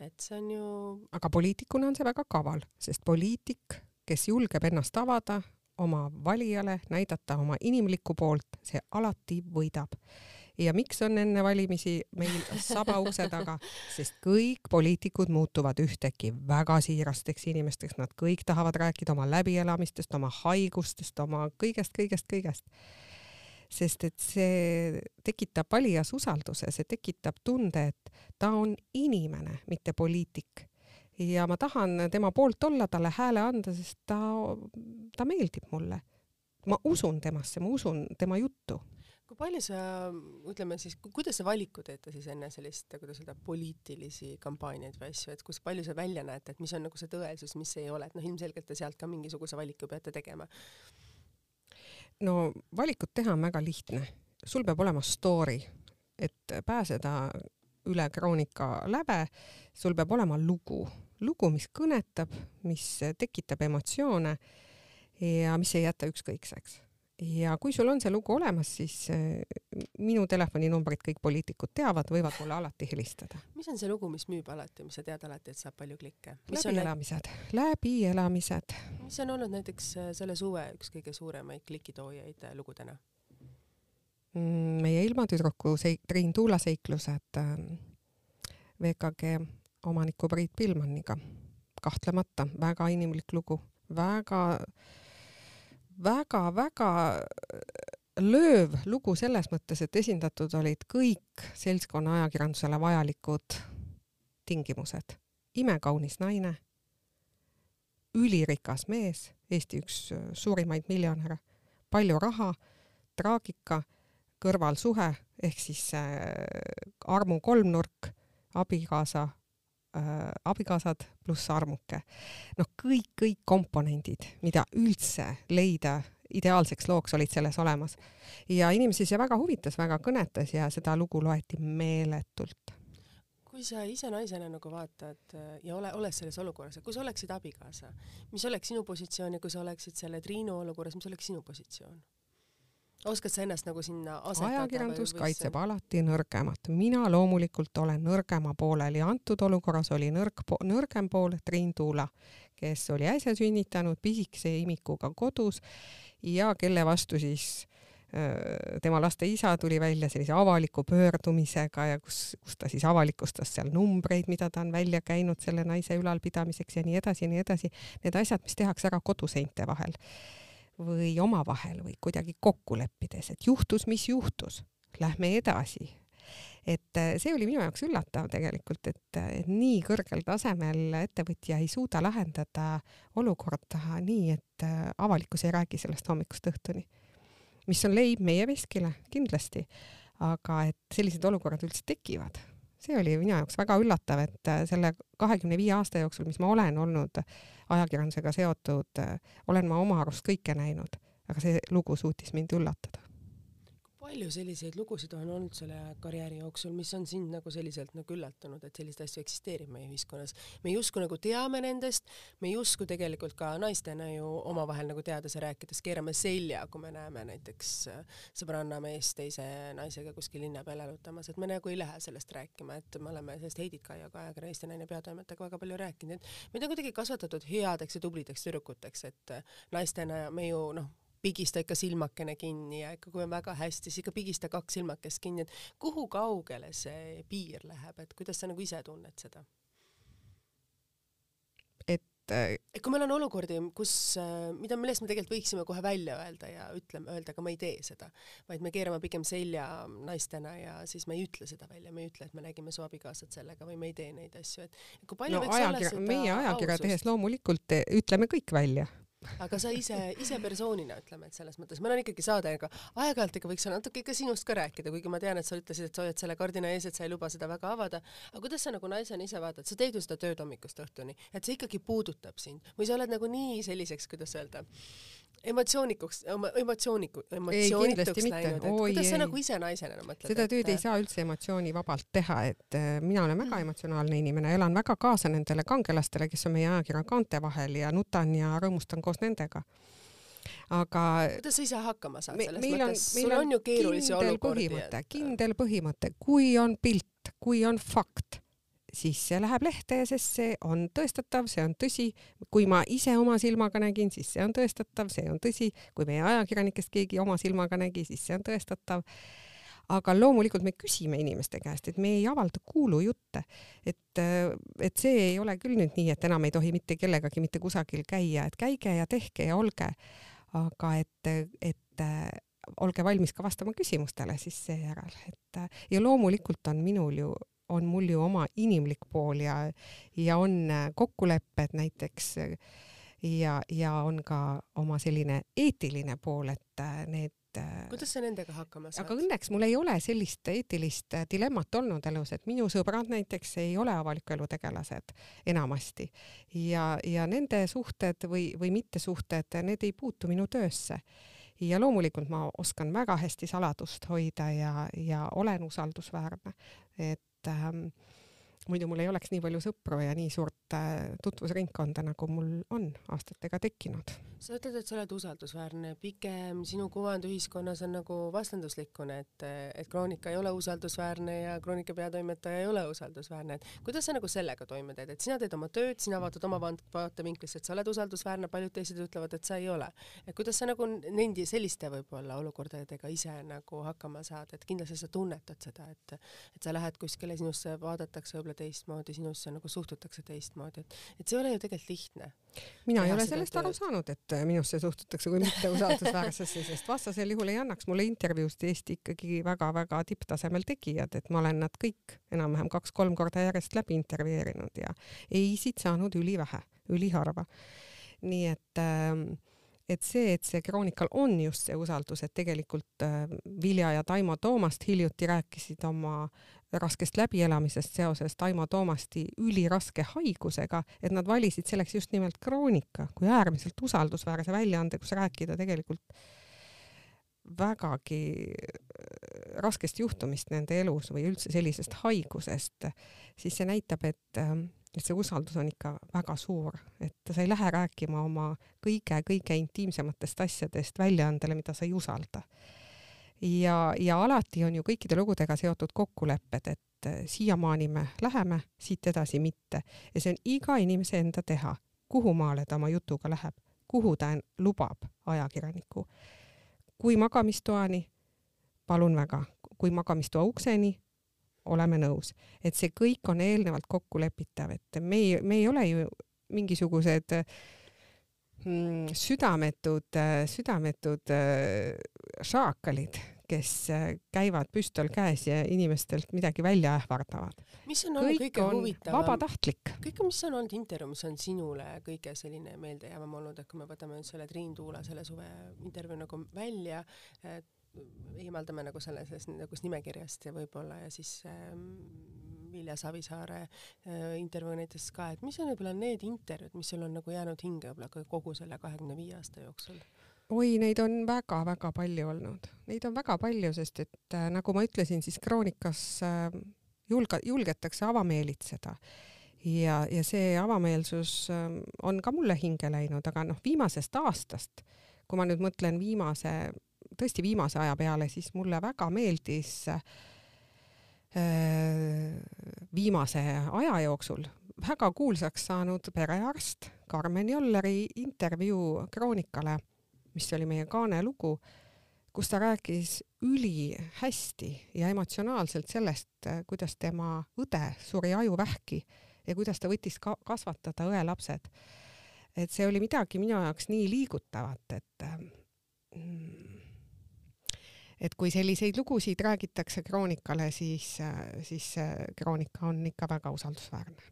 et see on ju aga poliitikuna on see väga kaval, sest poliitik, kes julgeb ennast avada, oma valijale näidata oma inimlikku poolt, see alati võidab. ja miks on enne valimisi meil saba ukse taga, sest kõik poliitikud muutuvad ühtäkki väga siirasteks inimesteks, nad kõik tahavad rääkida oma läbielamistest, oma haigustest, oma kõigest, kõigest, kõigest. Sest et see tekitab valijas usalduse, see tekitab tunde, et ta on inimene, mitte poliitik ja ma tahan tema poolt olla, talle hääle anda, sest ta, ta meeldib mulle. ma usun temasse, ma usun tema juttu kui palju sa, ütleme siis, kuidas sa valiku teete siis enne sellist, kuidas öelda, poliitilisi kampaaniaid või asju, et kus palju sa välja näete, et mis on nagu see tõesus, mis ei ole, et noh, ilmselgelt te sealt ka mingisuguse valiku peate tegema? No valikut teha on väga lihtne, sul peab olema story, et pääseda üle Kroonika läve, sul peab olema lugu, lugu, mis kõnetab, mis tekitab emotsioone ja mis ei jäta ükskõikseks ja kui sul on see lugu olemas, siis äh, minu telefoninumbrit kõik poliitikud teavad, võivad mulle alati helistada. mis on see lugu, mis müüb alati, mis sa tead alati, et saab palju klikke? läbielamised, läbielamised. mis on olnud näiteks äh, selle suve üks kõige suuremaid klikitoojaid äh, lugudena? Mm, meie ilmatüdruku seik-, Triin Tuula seiklused VKG omaniku Priit Pilmaniga. kahtlemata väga inimlik lugu, väga väga-väga lööv lugu selles mõttes, et esindatud olid kõik seltskonna ajakirjandusele vajalikud tingimused. imekaunis naine, ülirikas mees, Eesti üks suurimaid miljonäre, palju raha, traagika, kõrvalsuhe ehk siis äh, armu kolmnurk, abikaasa äh, abikaasad pluss armuke. noh, kõik, kõik komponendid, mida üldse leida ideaalseks looks, olid selles olemas. ja inimesi see väga huvitas, väga kõnetas ja seda lugu loeti meeletult. kui sa ise naisena nagu vaatad äh, ja ole, oled selles olukorras, kui sa oleksid abikaasa, mis oleks sinu positsioon ja kui sa oleksid selle Triinu olukorras, mis oleks sinu positsioon? Oskad sa ennast nagu sinna asetada? ajakirjandus kaitseb see... alati nõrgemat. mina loomulikult olen nõrgema poolel ja antud olukorras oli nõrk po, nõrgem pool Triin Tuula, kes oli äsja sünnitanud pisikese imikuga kodus ja kelle vastu siis tema laste isa tuli välja sellise avaliku pöördumisega ja kus, kus ta siis avalikustas seal numbreid, mida ta on välja käinud selle naise ülalpidamiseks ja nii edasi ja nii edasi. Need asjad, mis tehakse ära koduseinte vahel või omavahel või kuidagi kokku leppides, et juhtus, mis juhtus, lähme edasi. et äh, see oli minu jaoks üllatav tegelikult, et, et nii kõrgel tasemel ettevõtja ei suuda lahendada olukorda nii, et äh, avalikkus ei räägi sellest hommikust õhtuni. mis on leib meie veskile, kindlasti, aga et sellised olukorrad üldse tekivad see oli minu jaoks väga üllatav, et äh, selle kahekümne viie aasta jooksul, mis ma olen olnud ajakirjandusega seotud, äh, olen ma oma arust kõike näinud, aga see lugu suutis mind üllatada palju selliseid lugusid on olnud selle karjääri jooksul, mis on sind nagu selliselt nagu üllatanud, et selliseid asju eksisteerib meie ühiskonnas? me justkui nagu teame nendest, me justkui tegelikult ka naistena ju omavahel nagu teades ja rääkides keerame selja, kui me näeme näiteks äh, sõbranna meest teise naisega kuskil linna peal jalutamas, et me nagu ei lähe sellest rääkima, et me oleme sellest Heidit Kaiaga, ajakirja Eesti Naine peatoimetajaga väga palju rääkinud, et meid on kuidagi kasvatatud headeks ja tublideks tüdrukuteks, et äh, naistena me ju noh, pigista ikka silmakene kinni ja ikka kui on väga hästi, siis ikka pigista kaks silmakest kinni, et kuhu kaugele see piir läheb, et kuidas sa nagu ise tunned seda? et äh, et kui meil on olukordi, kus, äh, mida, millest me tegelikult võiksime kohe välja öelda ja ütleme, öelda, aga ma ei tee seda, vaid me keerame pigem selja naistena ja siis me ei ütle seda välja, me ei ütle, et me nägime su abikaasat sellega või me ei tee neid asju, et kui palju no, ajakirja, meie ajakirja tehes loomulikult ütleme kõik välja aga sa ise, ise persoonina ütleme, et selles mõttes, meil on ikkagi saade, aga aeg-ajalt ikka võiks natuke ikka sinust ka rääkida, kuigi ma tean, et sa ütlesid, et sa hoiad selle kardina ees, et sa ei luba seda väga avada. aga kuidas sa nagu naisena ise vaatad, sa teed ju seda tööd hommikust õhtuni, et see ikkagi puudutab sind. Või sa oled nagu nii selliseks, kuidas öelda emotsioonikuks, emotsiooniku, emotsioonituks läinud, et Oi, kuidas sa ei. nagu ise naisena no, mõtled? seda tööd et... ei saa üldse emotsioonivabalt teha, et äh, mina olen väga mm. emotsionaalne inimene, elan väga kaasa nendele kangelastele, kes on meie ajakirja kaante vahel ja nutan ja rõõmustan koos nendega aga kuidas sa ise hakkama saad selles mõttes, sul on, on ju keerulisi olukordi. kindel põhimõte, kui on pilt, kui on fakt, siis see läheb lehte, sest see on tõestatav, see on tõsi. kui ma ise oma silmaga nägin, siis see on tõestatav, see on tõsi. kui meie ajakirjanikest keegi oma silmaga nägi, siis see on tõestatav. aga loomulikult me küsime inimeste käest, et me ei avalda kuulujutte, et, et see ei ole küll nüüd nii, et enam ei tohi mitte kellegagi mitte kusagil käia, et käige ja tehke ja olge, aga et, et olge valmis ka vastama küsimustele siis seejärel, et ja loomulikult on minul ju on mul ju oma inimlik pool ja, ja on kokkulepped näiteks ja, ja on ka oma selline eetiline pool, et need et kuidas sa nendega hakkama saad? aga õnneks mul ei ole sellist eetilist dilemmat olnud elus, et minu sõbrad näiteks ei ole avaliku elu tegelased enamasti ja, ja nende suhted või, või mittesuhted, need ei puutu minu töösse. ja loomulikult ma oskan väga hästi saladust hoida ja, ja olen usaldusväärne, et ähm, muidu mul ei oleks nii palju sõpru ja nii suurt äh, tutvusringkonda, nagu mul on aastatega tekkinud. sa ütled, et sa oled usaldusväärne, pigem sinu kuvand ühiskonnas on nagu vastanduslikune, et, et Kroonika ei ole usaldusväärne ja Kroonika peatoimetaja ei ole usaldusväärne, et kuidas sa nagu sellega toime teed, et sina teed oma tööd, sina vaatad oma vaatevinklist, et sa oled usaldusväärne, paljud teised ütlevad, et sa ei ole. et kuidas sa nagu nendi selliste võib-olla olukordadega ise nagu hakkama saad, et kindlasti sa tunnetad seda, et, et sa lähed kuskile, sinusse vaadatakse võib-olla võib-olla teistmoodi, sinusse nagu suhtutakse teistmoodi, et, et see ei ole ju tegelikult lihtne. mina ei ole sellest aru saanud, et minusse suhtutakse kui mitte usaldusväärsesse, sest vastasel juhul ei annaks mulle intervjuust Eesti ikkagi väga-väga tipptasemel tegijad, et ma olen nad kõik enam-vähem kaks-kolm korda järjest läbi intervjueerinud ja ei-sid saanud ülivähe, üliharva. nii et äh, et see, et see Kroonikal on just see usaldus, et tegelikult äh, Vilja ja Taimo Toomast hiljuti rääkisid oma raskest läbielamisest seoses Taimo Toomasti üliraske haigusega, et nad valisid selleks just nimelt Kroonika kui äärmiselt usaldusväärse väljaande, kus rääkida tegelikult vägagi äh, raskest juhtumist nende elus või üldse sellisest haigusest, siis see näitab, et äh, et see usaldus on ikka väga suur, et sa ei lähe rääkima oma kõige-kõige intiimsematest asjadest väljaandele, mida sa ei usalda. Ja, ja alati on ju kõikide lugudega seotud kokkulepped, et eh, siiamaani me läheme, siit edasi mitte ja see on iga inimese enda teha, kuhu maale ta oma jutuga läheb, kuhu ta lubab ajakirjaniku. kui magamistoani, palun väga, kui magamistoa ukseni, oleme nõus, et see kõik on eelnevalt kokku lepitav, et me ei, me ei ole ju mingisugused mm, südametud, südametud šaakalid, kes äh, käivad püstol käes ja inimestelt midagi välja ähvardavad. mis on olnud kõige huvitavam? vabatahtlik. kõik, mis on olnud intervjuu, mis on sinule kõige selline meeldejäävam olnud, et kui me võtame nüüd selle Triin Tuula selle suve intervjuu nagu välja, et eemaldame nagu selle sellest nagu nimekirjast ja võib-olla ja siis äh, Vilja Savisaare äh, intervjuu näiteks ka, et mis on võib-olla need intervjuud, mis sul on nagu jäänud hinge võib-olla kogu selle kahekümne viie aasta jooksul? Oi, neid on väga-väga palju olnud, neid on väga palju, sest et äh, nagu ma ütlesin, siis Kroonikas äh, julge, julgetakse avameelitseda. Ja, ja see avameelsus äh, on ka mulle hinge läinud, aga noh, viimasest aastast, kui ma nüüd mõtlen viimase tõesti viimase aja peale, siis mulle väga meeldis äh, viimase aja jooksul väga kuulsaks saanud perearst Karmen Jolleri intervjuu Kroonikale, mis oli meie kaane lugu, kus ta rääkis ülihästi ja emotsionaalselt sellest, kuidas tema õde suri ajuvähki ja kuidas ta võttis ka kasvatada õelapsed. et see oli midagi minu jaoks nii liigutavat, et mm, et kui selliseid lugusid räägitakse Kroonikale, siis, siis Kroonika on ikka väga usaldusväärne.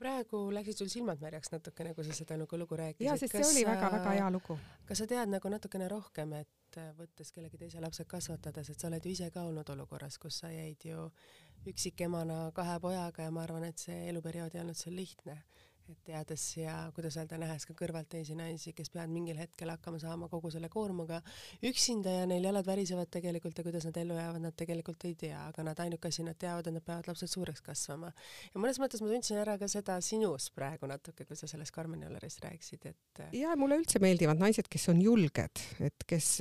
Praegu läksid sul silmad märjaks natukene, kui sa seda nagu lugu rääkisid. jaa, sest see oli väga-väga hea lugu. kas sa tead nagu natukene rohkem, et võttes kellegi teise lapse kasvatades, et sa oled ju ise ka olnud olukorras, kus sa jäid ju üksikemana kahe pojaga ja ma arvan, et see eluperiood ei olnud sul lihtne et teades ja kuidas öelda, nähes ka kõrvalt teisi naisi, kes peavad mingil hetkel hakkama saama kogu selle koormaga üksinda ja neil jalad värisevad tegelikult ja kuidas nad ellu jäävad, nad tegelikult ei tea, aga nad ainuke asi, nad teavad, et nad peavad lapsed suureks kasvama. ja mõnes mõttes ma tundsin ära ka seda sinus praegu natuke, kui sa sellest Karmen Jollerist rääkisid, et ja mulle üldse meeldivad naised, kes on julged, et kes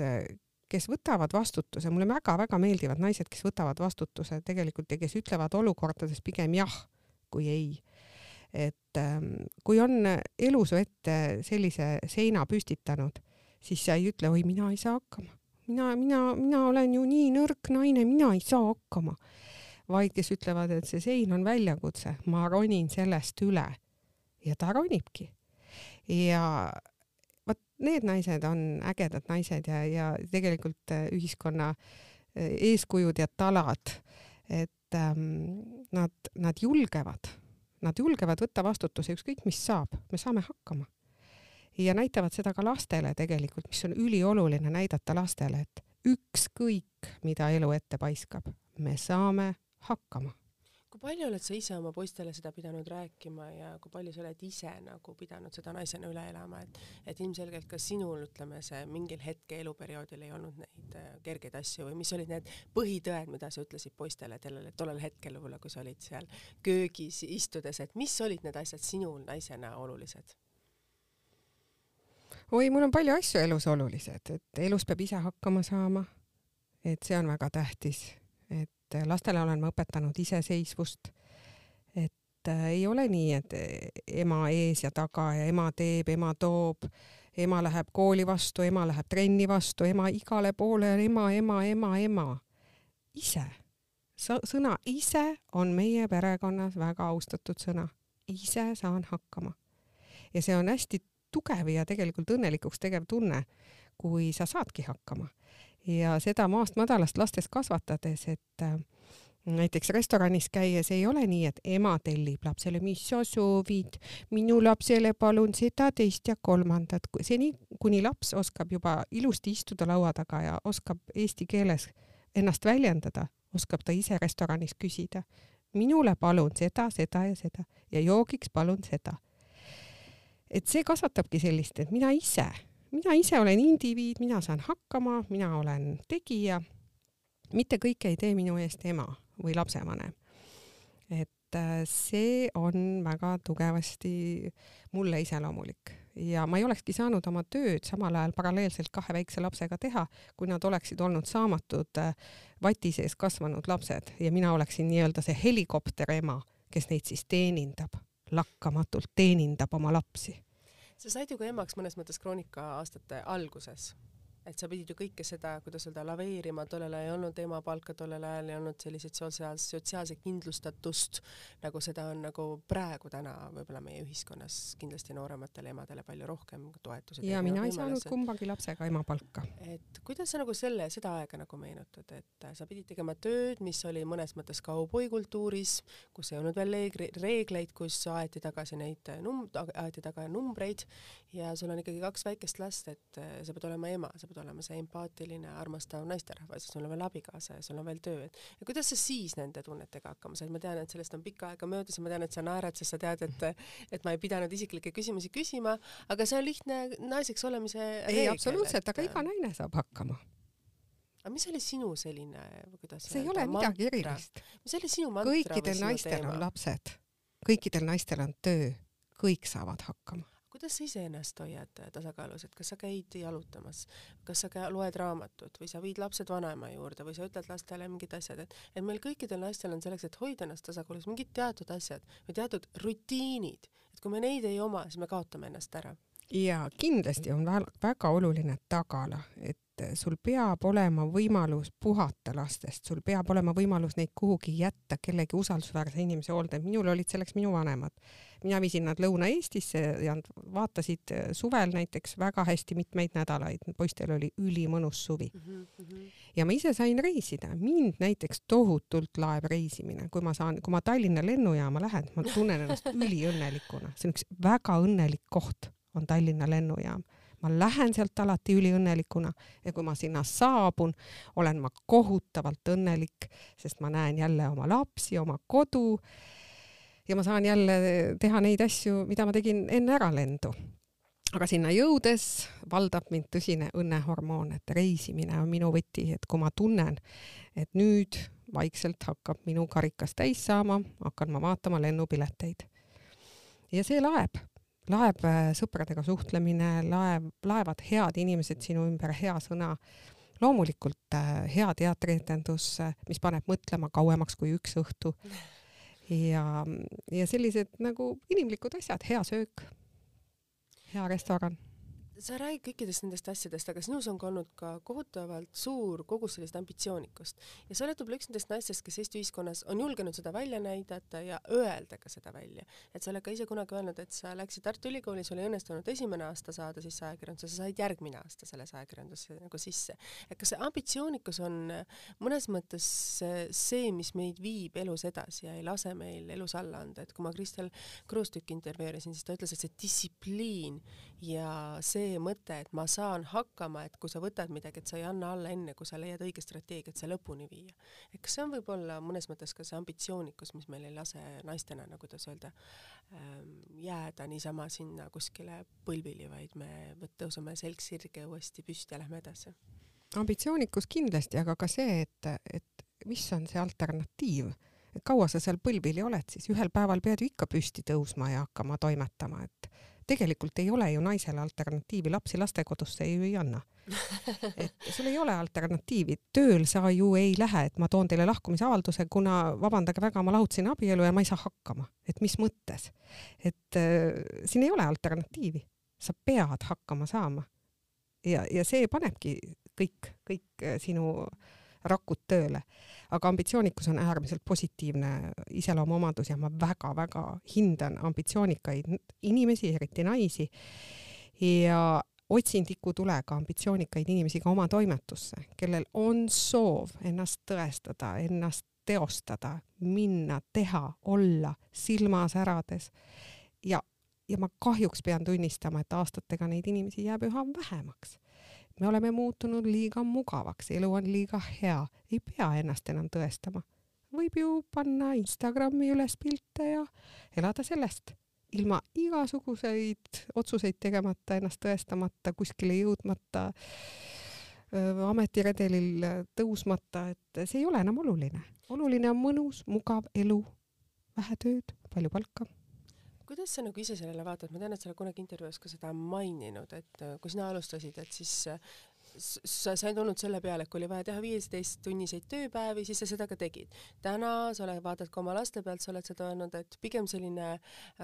kes võtavad vastutuse, mulle väga-väga meeldivad naised, kes võtavad vastutuse tegelikult ja kes ütlevad olukordades pigem jah kui ei et ähm, kui on elu su ette sellise seina püstitanud, siis sa ei ütle, oi, mina ei saa hakkama mina, mina, mina olen ju nii nõrk naine, mina ei saa hakkama. vaid kes ütlevad, et see sein on väljakutse, ma ronin sellest üle. ja ta ronibki. ja vot need naised on ägedad naised ja, ja tegelikult äh, ühiskonna äh, eeskujud ja talad, et ähm, nad, nad julgevad, nad julgevad võtta vastutuse, ükskõik mis saab, me saame hakkama ja näitavad seda ka lastele tegelikult, mis on ülioluline näidata lastele, et ükskõik, mida elu ette paiskab, me saame hakkama. Kui palju oled sa ise oma poistele seda pidanud rääkima ja kui palju sa oled ise nagu pidanud seda naisena üle elama, et et ilmselgelt ka sinul, ütleme, see mingil hetke eluperioodil ei olnud neid äh, kergeid asju või mis olid need põhitõed, mida sa ütlesid poistele sellel, tollel hetkel võib-olla, kui sa olid seal köögis istudes, et mis olid need asjad sinul naisena olulised? oi, mul on palju asju elus olulised, et elus peab ise hakkama saama. et see on väga tähtis, et lastele olen ma õpetanud iseseisvust. et äh, ei ole nii, et ema ees ja taga ja ema teeb, ema toob, ema läheb kooli vastu, ema läheb trenni vastu, ema igale poole on ema, ema, ema, ema. ise sõna ise on meie perekonnas väga austatud sõna. ise saan hakkama. ja see on hästi tugev ja tegelikult õnnelikuks tegev tunne, kui sa saadki hakkama. Ja seda maast madalast lastes kasvatades, et äh, näiteks restoranis käies ei ole nii, et ema tellib lapsele, mis sa soovid, minu lapsele palun seda, teist ja kolmandat, seni kuni laps oskab juba ilusti istuda laua taga ja oskab eesti keeles ennast väljendada, oskab ta ise restoranis küsida. minule palun seda, seda ja seda ja joogiks palun seda et see kasvatabki sellist, et mina ise, mina ise olen indiviid, mina saan hakkama, mina olen tegija. mitte kõike ei tee minu eest ema või lapsevanem. et äh, see on väga tugevasti mulle iseloomulik ja ma ei olekski saanud oma tööd samal ajal paralleelselt kahe väikse lapsega teha, kui nad oleksid olnud saamatud äh, vati sees kasvanud lapsed ja mina oleksin nii-öelda see helikopter ema, kes neid siis teenindab lakkamatult teenindab oma lapsi. Sa said ju ka emaks mõnes mõttes kroonika aastate alguses et sa pidid ju kõike seda, kuidas öelda, laveerima, tollel ajal ei olnud emapalka, tollel ajal ei olnud selliseid sotsiaals-, sotsiaalset kindlustatust, nagu seda on nagu praegu täna võib-olla meie ühiskonnas kindlasti noorematele emadele palju rohkem toetused. ja mina ei saanud kumbagi lapsega emapalka. et kuidas sa nagu selle, seda aega nagu meenutad, et sa pidid tegema tööd, mis oli mõnes mõttes kauboikultuuris, kus ei olnud veel reegleid, kus aeti tagasi neid num-, aeti taga numbreid ja sul on ikkagi kaks väikest last, et sa pead olema ema, sa pead olema see empaatiline, armastav naisterahvas ja sul on veel abikaasa ja sul on veel töö, et ja kuidas sa siis nende tunnetega hakkama said, ma tean, et sellest on pikka aega möödas ja ma tean, et sa naerad, sest sa tead, et et ma ei pidanud isiklikke küsimusi küsima, aga see on lihtne naiseks olemise ei, absoluutselt, aga iga naine saab hakkama. Aga mis oli sinu selline, kuidas see ei ole midagi erilist. mis oli sinu mantra kõikidel naistel on lapsed, kõikidel naistel on töö, kõik saavad hakkama kuidas sa iseennast hoiad tasakaalus, et kas sa käid jalutamas, kas sa käi, loed raamatut või sa viid lapsed vanaema juurde või sa ütled lastele mingid asjad, et, et meil kõikidel naistel on selleks, et hoida ennast tasakaalus, mingid teatud asjad või teatud rutiinid, et kui me neid ei oma, siis me kaotame ennast ära. ja kindlasti on väga oluline tagala, et sul peab olema võimalus puhata lastest, sul peab olema võimalus neid kuhugi jätta kellegi usaldusväärse inimese hoolde, minul olid selleks minu vanemad. Mina viisin nad Lõuna-Eestisse ja nad vaatasid äh, suvel näiteks väga hästi mitmeid nädalaid, poistel oli ülimõnus suvi. Mm. -hmm. ja ma ise sain reisida, mind näiteks tohutult laeb reisimine, kui ma saan, kui ma Tallinna lennujaama lähen, ma tunnen ennast üliõnnelikuna, see on üks väga õnnelik koht, on Tallinna lennujaam ma lähen sealt alati üliõnnelikuna ja kui ma sinna saabun, olen ma kohutavalt õnnelik, sest ma näen jälle oma lapsi, oma kodu ja ma saan jälle teha neid asju, mida ma tegin enne äralendu. aga sinna jõudes valdab mind tõsine õnnehormoon, et reisimine on minu võti, et kui ma tunnen, et nüüd vaikselt hakkab minu karikas täis saama, hakkan ma vaatama lennupileteid. ja see laeb, laeb äh, sõpradega suhtlemine, laeb, laevad head inimesed sinu ümber, hea sõna. Loomulikult äh, hea teatrietendus, äh, mis paneb mõtlema kauemaks kui üks õhtu. Ja, ja sellised nagu inimlikud asjad, hea söök, hea restoran sa räägid kõikidest nendest asjadest, aga sinus on ka olnud ka kohutavalt suur kogus sellist ambitsioonikust ja sa oled võib-olla üks nendest naistest, kes Eesti ühiskonnas on julgenud seda välja näidata ja öelda ka seda välja. et sa oled ka ise kunagi öelnud, et sa läksid Tartu Ülikooli, sul ei õnnestunud esimene aasta saada sisse ajakirjandusse, sa said järgmine aasta selles ajakirjandusse nagu sisse. et kas see ambitsioonikus on mõnes mõttes see, mis meid viib elus edasi ja ei lase meil elus alla anda, et kui ma Kristel Kruustükki intervjueerisin, siis ta ütles, et see distsipliin ja see mõte, et ma saan hakkama, et kui sa võtad midagi, et sa ei anna alla enne, kui sa leiad õige strateegia, et see lõpuni viia. et kas see on võib-olla mõnes mõttes ka see ambitsioonikus, mis meil ei lase naistena, nagu kuidas öelda, ähm, jääda niisama sinna kuskile põlvili, vaid me tõuseme selg sirge uuesti püsti ja lähme edasi? ambitsioonikus kindlasti, aga ka see, et, et mis on see alternatiiv et kaua sa seal põlvili oled siis, ühel päeval pead ju ikka püsti tõusma ja hakkama toimetama, et tegelikult ei ole ju naisele alternatiivi, lapsi lastekodusse ju ei anna. et sul ei ole alternatiivi, tööl sa ju ei lähe, et ma toon teile lahkumisavalduse, kuna vabandage väga, ma lahutasin abielu ja ma ei saa hakkama, et mis mõttes. et äh, siin ei ole alternatiivi, sa pead hakkama saama. ja, ja see panebki kõik, kõik äh, sinu rakud tööle aga ambitsioonikus on äärmiselt positiivne iseloomuomadus ja ma väga-väga hindan ambitsioonikaid inimesi, eriti naisi. ja otsin tikutulega ambitsioonikaid inimesi ka oma toimetusse, kellel on soov ennast tõestada, ennast teostada, minna, teha, olla silma särades. ja, ja ma kahjuks pean tunnistama, et aastatega neid inimesi jääb üha vähemaks me oleme muutunud liiga mugavaks, elu on liiga hea, ei pea ennast enam tõestama. võib ju panna Instagrami üles pilte ja elada sellest, ilma igasuguseid otsuseid tegemata, ennast tõestamata, kuskile jõudmata, ametiredelil tõusmata, et see ei ole enam oluline. oluline on mõnus, mugav elu, vähe tööd, palju palka kuidas sa nagu ise sellele vaatad, ma tean, et sa oled kunagi intervjuus ka seda maininud, et äh, kui sina alustasid, et siis äh, sa, sa ei tulnud selle peale, et kui oli vaja teha viieteist tunniseid tööpäevi, siis sa seda ka tegid. täna sa oled, vaatad ka oma laste pealt, sa oled seda öelnud, et pigem selline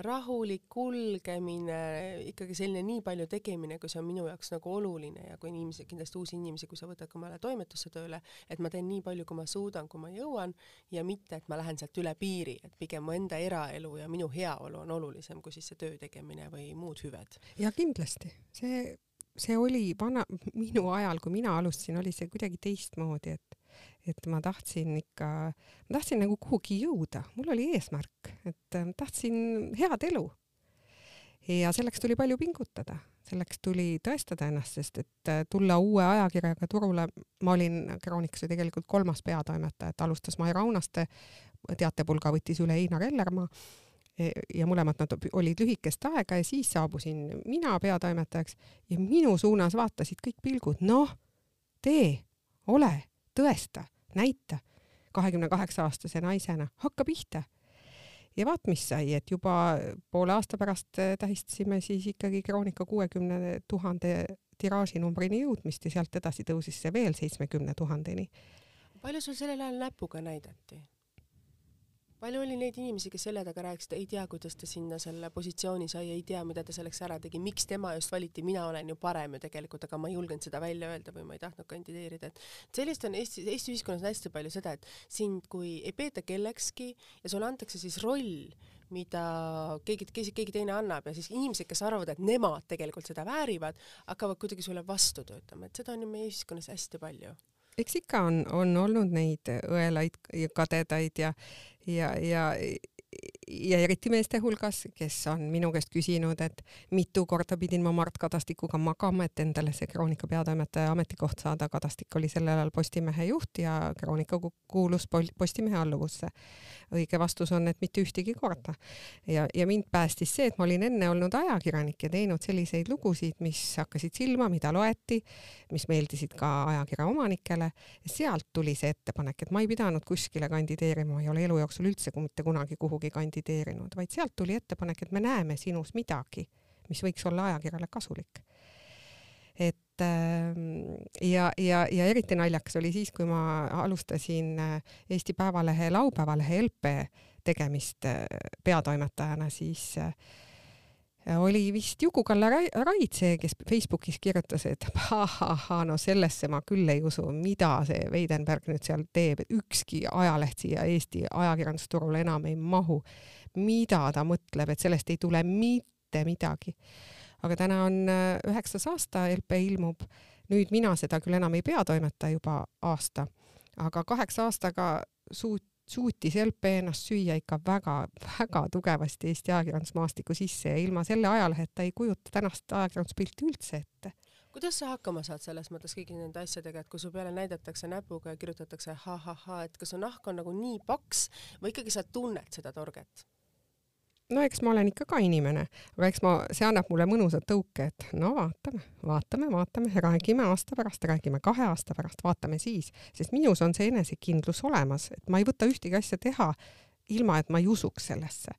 rahulik kulgemine, ikkagi selline nii palju tegemine, kui see on minu jaoks nagu oluline ja kui inimesi, kindlasti uusi inimesi, kui sa võtad ka omale toimetusse tööle, et ma teen nii palju, kui ma suudan, kui ma jõuan ja mitte, et ma lähen sealt üle piiri, et pigem mu enda eraelu ja minu heaolu on olulisem kui siis see töö tegemine või muud hüved. ja kindlasti, see see oli vana, minu ajal, kui mina alustasin, oli see kuidagi teistmoodi, et, et ma tahtsin ikka, ma tahtsin nagu kuhugi jõuda, mul oli eesmärk, et äh, tahtsin head elu. ja selleks tuli palju pingutada, selleks tuli tõestada ennast, sest et äh, tulla uue ajakirjaga turule, ma olin Kroonikuse tegelikult kolmas peatoimetaja, et alustas Mai Raunaste, teatepulga võttis üle Einar Ellermaa ja mõlemad nad olid lühikest aega ja siis saabusin mina peatoimetajaks ja minu suunas vaatasid kõik pilgud, noh, tee, ole, tõesta, näita kahekümne kaheksa aastase naisena, hakka pihta. ja vaat mis sai, et juba poole aasta pärast tähistasime siis ikkagi Kroonika kuuekümne tuhande tiraažinumbrini jõudmist ja sealt edasi tõusis see veel seitsmekümne tuhandeni. palju sul sellel ajal näpuga näidati? Palju oli neid inimesi, kes selja taga rääkisid, ei tea, kuidas ta sinna selle positsiooni sai, ei tea, mida ta selleks ära tegi, miks tema just valiti, mina olen ju parem ju tegelikult, aga ma ei julgenud seda välja öelda või ma ei tahtnud kandideerida, et sellist on Eesti, Eesti ühiskonnas hästi palju seda, et sind kui ei peeta kellekski ja sulle antakse siis roll, mida keegi, keegi, keegi teine annab ja siis inimesed, kes arvavad, et nemad tegelikult seda väärivad, hakkavad kuidagi sulle vastu töötama, et seda on ju meie ühiskonnas hästi palju. Eks ikka on, on olnud neid õelaid ja kadedaid ja, ja, ja ja eriti meeste hulgas, kes on minu käest küsinud, et mitu korda pidin ma Mart Kadastikuga magama, et endale see Kroonika peatoimetaja ametikoht saada. Kadastik oli sellel ajal Postimehe juht ja Kroonika kuulus Postimehe alluvusse. õige vastus on, et mitte ühtegi korda. ja, ja mind päästis see, et ma olin enne olnud ajakirjanik ja teinud selliseid lugusid, mis hakkasid silma, mida loeti, mis meeldisid ka ajakirja omanikele. sealt tuli see ettepanek, et ma ei pidanud kuskile kandideerima, ma ei ole elu jooksul üldse mitte kunagi kuhugi kandideerinud, vaid sealt tuli ettepanek, et me näeme sinus midagi, mis võiks olla ajakirjale kasulik. Et ähm, ja, ja, ja eriti naljakas oli siis, kui ma alustasin äh, Eesti Päevalehe laupäevalehe LP tegemist äh, peatoimetajana, siis äh, oli vist Juku-Kalle Raid see, kes Facebookis kirjutas, et ahahhaa, no sellesse ma küll ei usu, mida see Weidenberg nüüd seal teeb, et ükski ajaleht siia Eesti ajakirjandusturule enam ei mahu. mida ta mõtleb, et sellest ei tule mitte midagi. aga täna on äh, üheksas aasta, LP ilmub, nüüd mina seda küll enam ei peatoimeta juba aasta, aga kaheksa aastaga suut-, suutis LP ennast süüa ikka väga-väga tugevasti Eesti ajakirjandusmaastiku sisse ja ilma selle ajaleheta ei kujuta tänast ajakirjanduspilti üldse ette kuidas sa hakkama saad selles mõttes kõigi nende asjadega, et kui su peale näidatakse näpuga ja kirjutatakse ha-ha-ha, et kas su nahk on nagu nii paks või ikkagi sa tunned seda torget? No eks ma olen ikka ka inimene, aga eks ma, see annab mulle mõnusa tõuke, et no vaatame, vaatame, vaatame, räägime aasta pärast, räägime kahe aasta pärast, vaatame siis, sest minus on see enesekindlus olemas, et ma ei võta ühtegi asja teha ilma, et ma ei usuks sellesse.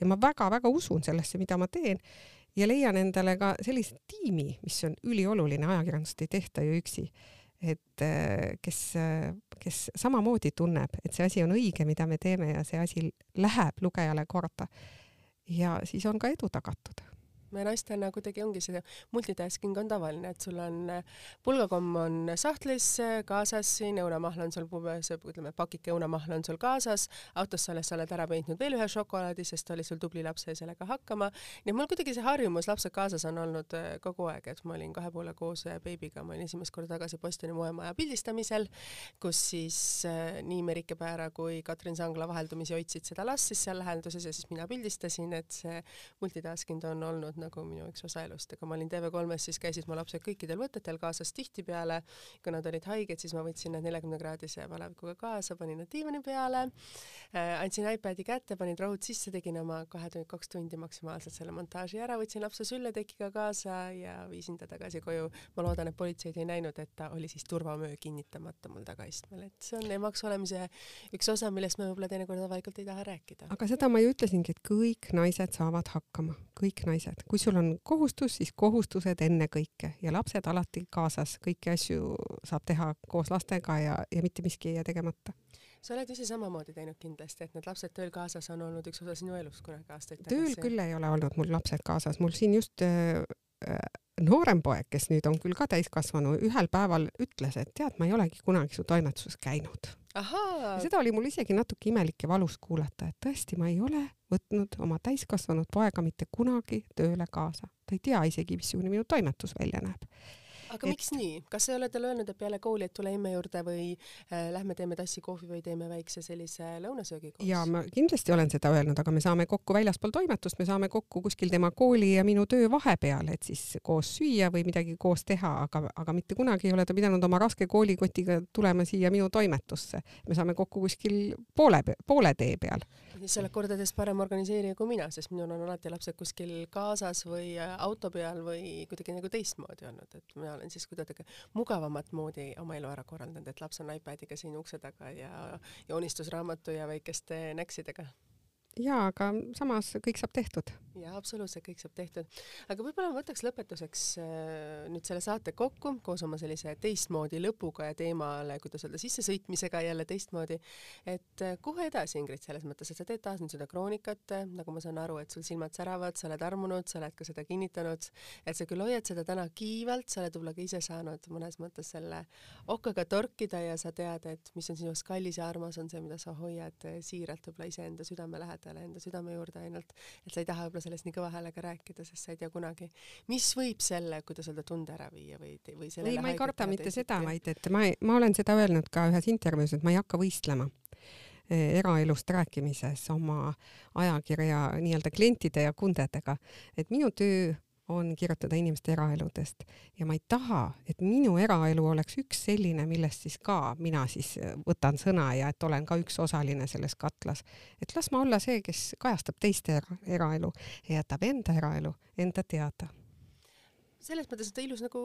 ja ma väga-väga usun sellesse, mida ma teen ja leian endale ka sellise tiimi, mis on ülioluline, ajakirjandust ei tehta ju üksi. Et kes, kes samamoodi tunneb, et see asi on õige, mida me teeme ja see asi läheb lugejale korda ja siis on ka edu tagatud me naistena kuidagi ongi see multitasking on tavaline, et sul on pulgakomm on sahtlis kaasas, siin õunamahl on sul, ütleme, pakike õunamahla on sul kaasas, autos sa oled, sa oled ära peitnud veel ühe šokolaadi, sest oli sul tubli laps sai sellega hakkama. nii et mul kuidagi see harjumus lapsed kaasas on olnud äh, kogu aeg, et ma olin kahe poole koos äh, beebiga, ma olin esimest korda tagasi Bostoni moemaja pildistamisel, kus siis äh, nii Merike Päära kui Katrin Sangla vaheldumisi hoidsid seda last siis seal lähenduses ja siis mina pildistasin, et see multitasking on olnud nagu minu üks osa elust. Kui ma olin TV3-s, siis käisid mu lapsed kõikidel võtetel kaasas tihtipeale, kui nad olid haiged, siis ma võtsin nad neljakümne kraadise palavikuga kaasa, panin nad diivani peale äh,, andsin iPadi kätte, panin rohud sisse, tegin oma kahe tundi, kaks tundi maksimaalselt selle montaaži ära, võtsin lapse sülletekiga kaasa ja viisin ta tagasi koju. ma loodan, et politseid ei näinud, et ta oli siis turvamöö kinnitamata mul tagaistmel, et see on emaks olemise üks osa, millest me võib-olla teinekord avalikult ei taha rääkida. aga seda ma ju ütlesingi, et kõik naised saavad hakkama, kõik naised kui sul on kohustus, siis kohustused ennekõike ja lapsed alati kaasas, kõiki asju saab teha koos lastega ja, ja mitte miski ei jää tegemata sa oled ise samamoodi teinud kindlasti, et need lapsed tööl kaasas on olnud üks osa sinu elust kunagi aastaid tagasi? tööl küll ei ole olnud mul lapsed kaasas, mul siin just äh, äh, noorem poeg, kes nüüd on küll ka täiskasvanu, ühel päeval ütles, et tead, ma ei olegi kunagi su toimetuses käinud. Seda oli mul isegi natuke imelik ja valus kuulata, et tõesti, ma ei ole võtnud oma täiskasvanud poega mitte kunagi tööle kaasa. ta ei tea isegi, missugune minu toimetus välja näeb aga et... miks nii, kas sa ei ole talle öelnud, et peale kooli, et tule emme juurde või äh, lähme teeme tassi kohvi või teeme väikse sellise lõunasöögi koos? ja ma kindlasti olen seda öelnud, aga me saame kokku väljaspool toimetust, me saame kokku kuskil tema kooli ja minu töö vahepeal, et siis koos süüa või midagi koos teha, aga, aga mitte kunagi ei ole ta pidanud oma raske koolikotiga tulema siia minu toimetusse. me saame kokku kuskil poole, poole tee peal siis sa oled kordades parem organiseerija kui mina, sest minul on alati lapsed kuskil kaasas või äh, auto peal või kuidagi nagu teistmoodi olnud, et mina olen siis kuidagi mugavamat moodi oma elu ära korraldanud, et laps on iPadiga siin ukse taga ja joonistusraamatu ja väikeste näksidega jaa, aga samas kõik saab tehtud. jaa, absoluutselt kõik saab tehtud. aga võib-olla ma võtaks lõpetuseks äh, nüüd selle saate kokku koos oma sellise teistmoodi lõpuga ja teemale, kuidas öelda, sissesõitmisega jälle teistmoodi, et äh, kuhu edasi, Ingrid, selles mõttes, et sa teed taas nüüd seda kroonikat, äh, nagu ma saan aru, et sul silmad säravad, sa oled armunud, sa oled ka seda kinnitanud, et sa küll hoiad seda täna kiivalt, sa oled võib-olla ka ise saanud mõnes mõttes selle okaga torkida ja sa tead, et mis on sinu jaoks kallis ja armas, on see, mida sa hoiad siiralt võib-olla iseenda südame lähedal lähedale enda südame juurde ainult, et sa ei taha võib-olla sellest nii kõva häälega rääkida, sest sa ei tea kunagi, mis võib selle, kuidas öelda, tunde ära viia või, või ei, ma ei karda mitte seda, vaid et ma, ma olen seda öelnud ka ühes intervjuus, et ma ei hakka võistlema e, eraelust rääkimises oma ajakirja nii-öelda klientide ja kundedega, et minu töö on kirjutada inimeste eraeludest ja ma ei taha, et minu eraelu oleks üks selline, millest siis ka mina siis äh, võtan sõna ja et olen ka üks osaline selles katlas. et las ma olla see, kes kajastab teiste era eraelu ja jätab enda eraelu enda teada selles mõttes, et ilus nagu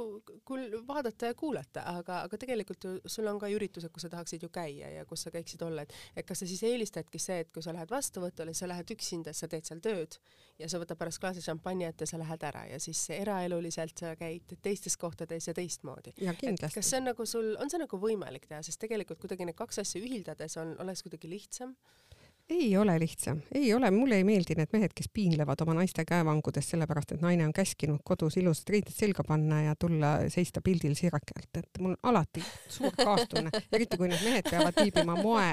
küll vaadata ja kuulata, aga, aga tegelikult ju sul on ka üritused, kus sa tahaksid ju käia ja kus sa käiksid olla, et, et kas sa siis eelistadki see, et kui sa lähed vastuvõtule, sa lähed üksinda, sa teed seal tööd ja sa võtad pärast klaasi šampanjat ja sa lähed ära ja siis eraeluliselt sa käid teistes kohtades ja teistmoodi. kas see on nagu sul, on see nagu võimalik teha, sest tegelikult kuidagi need kaks asja ühildades on, oleks kuidagi lihtsam ei ole lihtsam, ei ole, mulle ei meeldi need mehed, kes piinlevad oma naiste käevangudes sellepärast, et naine on käskinud kodus ilusad riided selga panna ja tulla seista pildil sirake alt, et mul alati suur kaastunne, eriti kui need mehed peavad viibima moe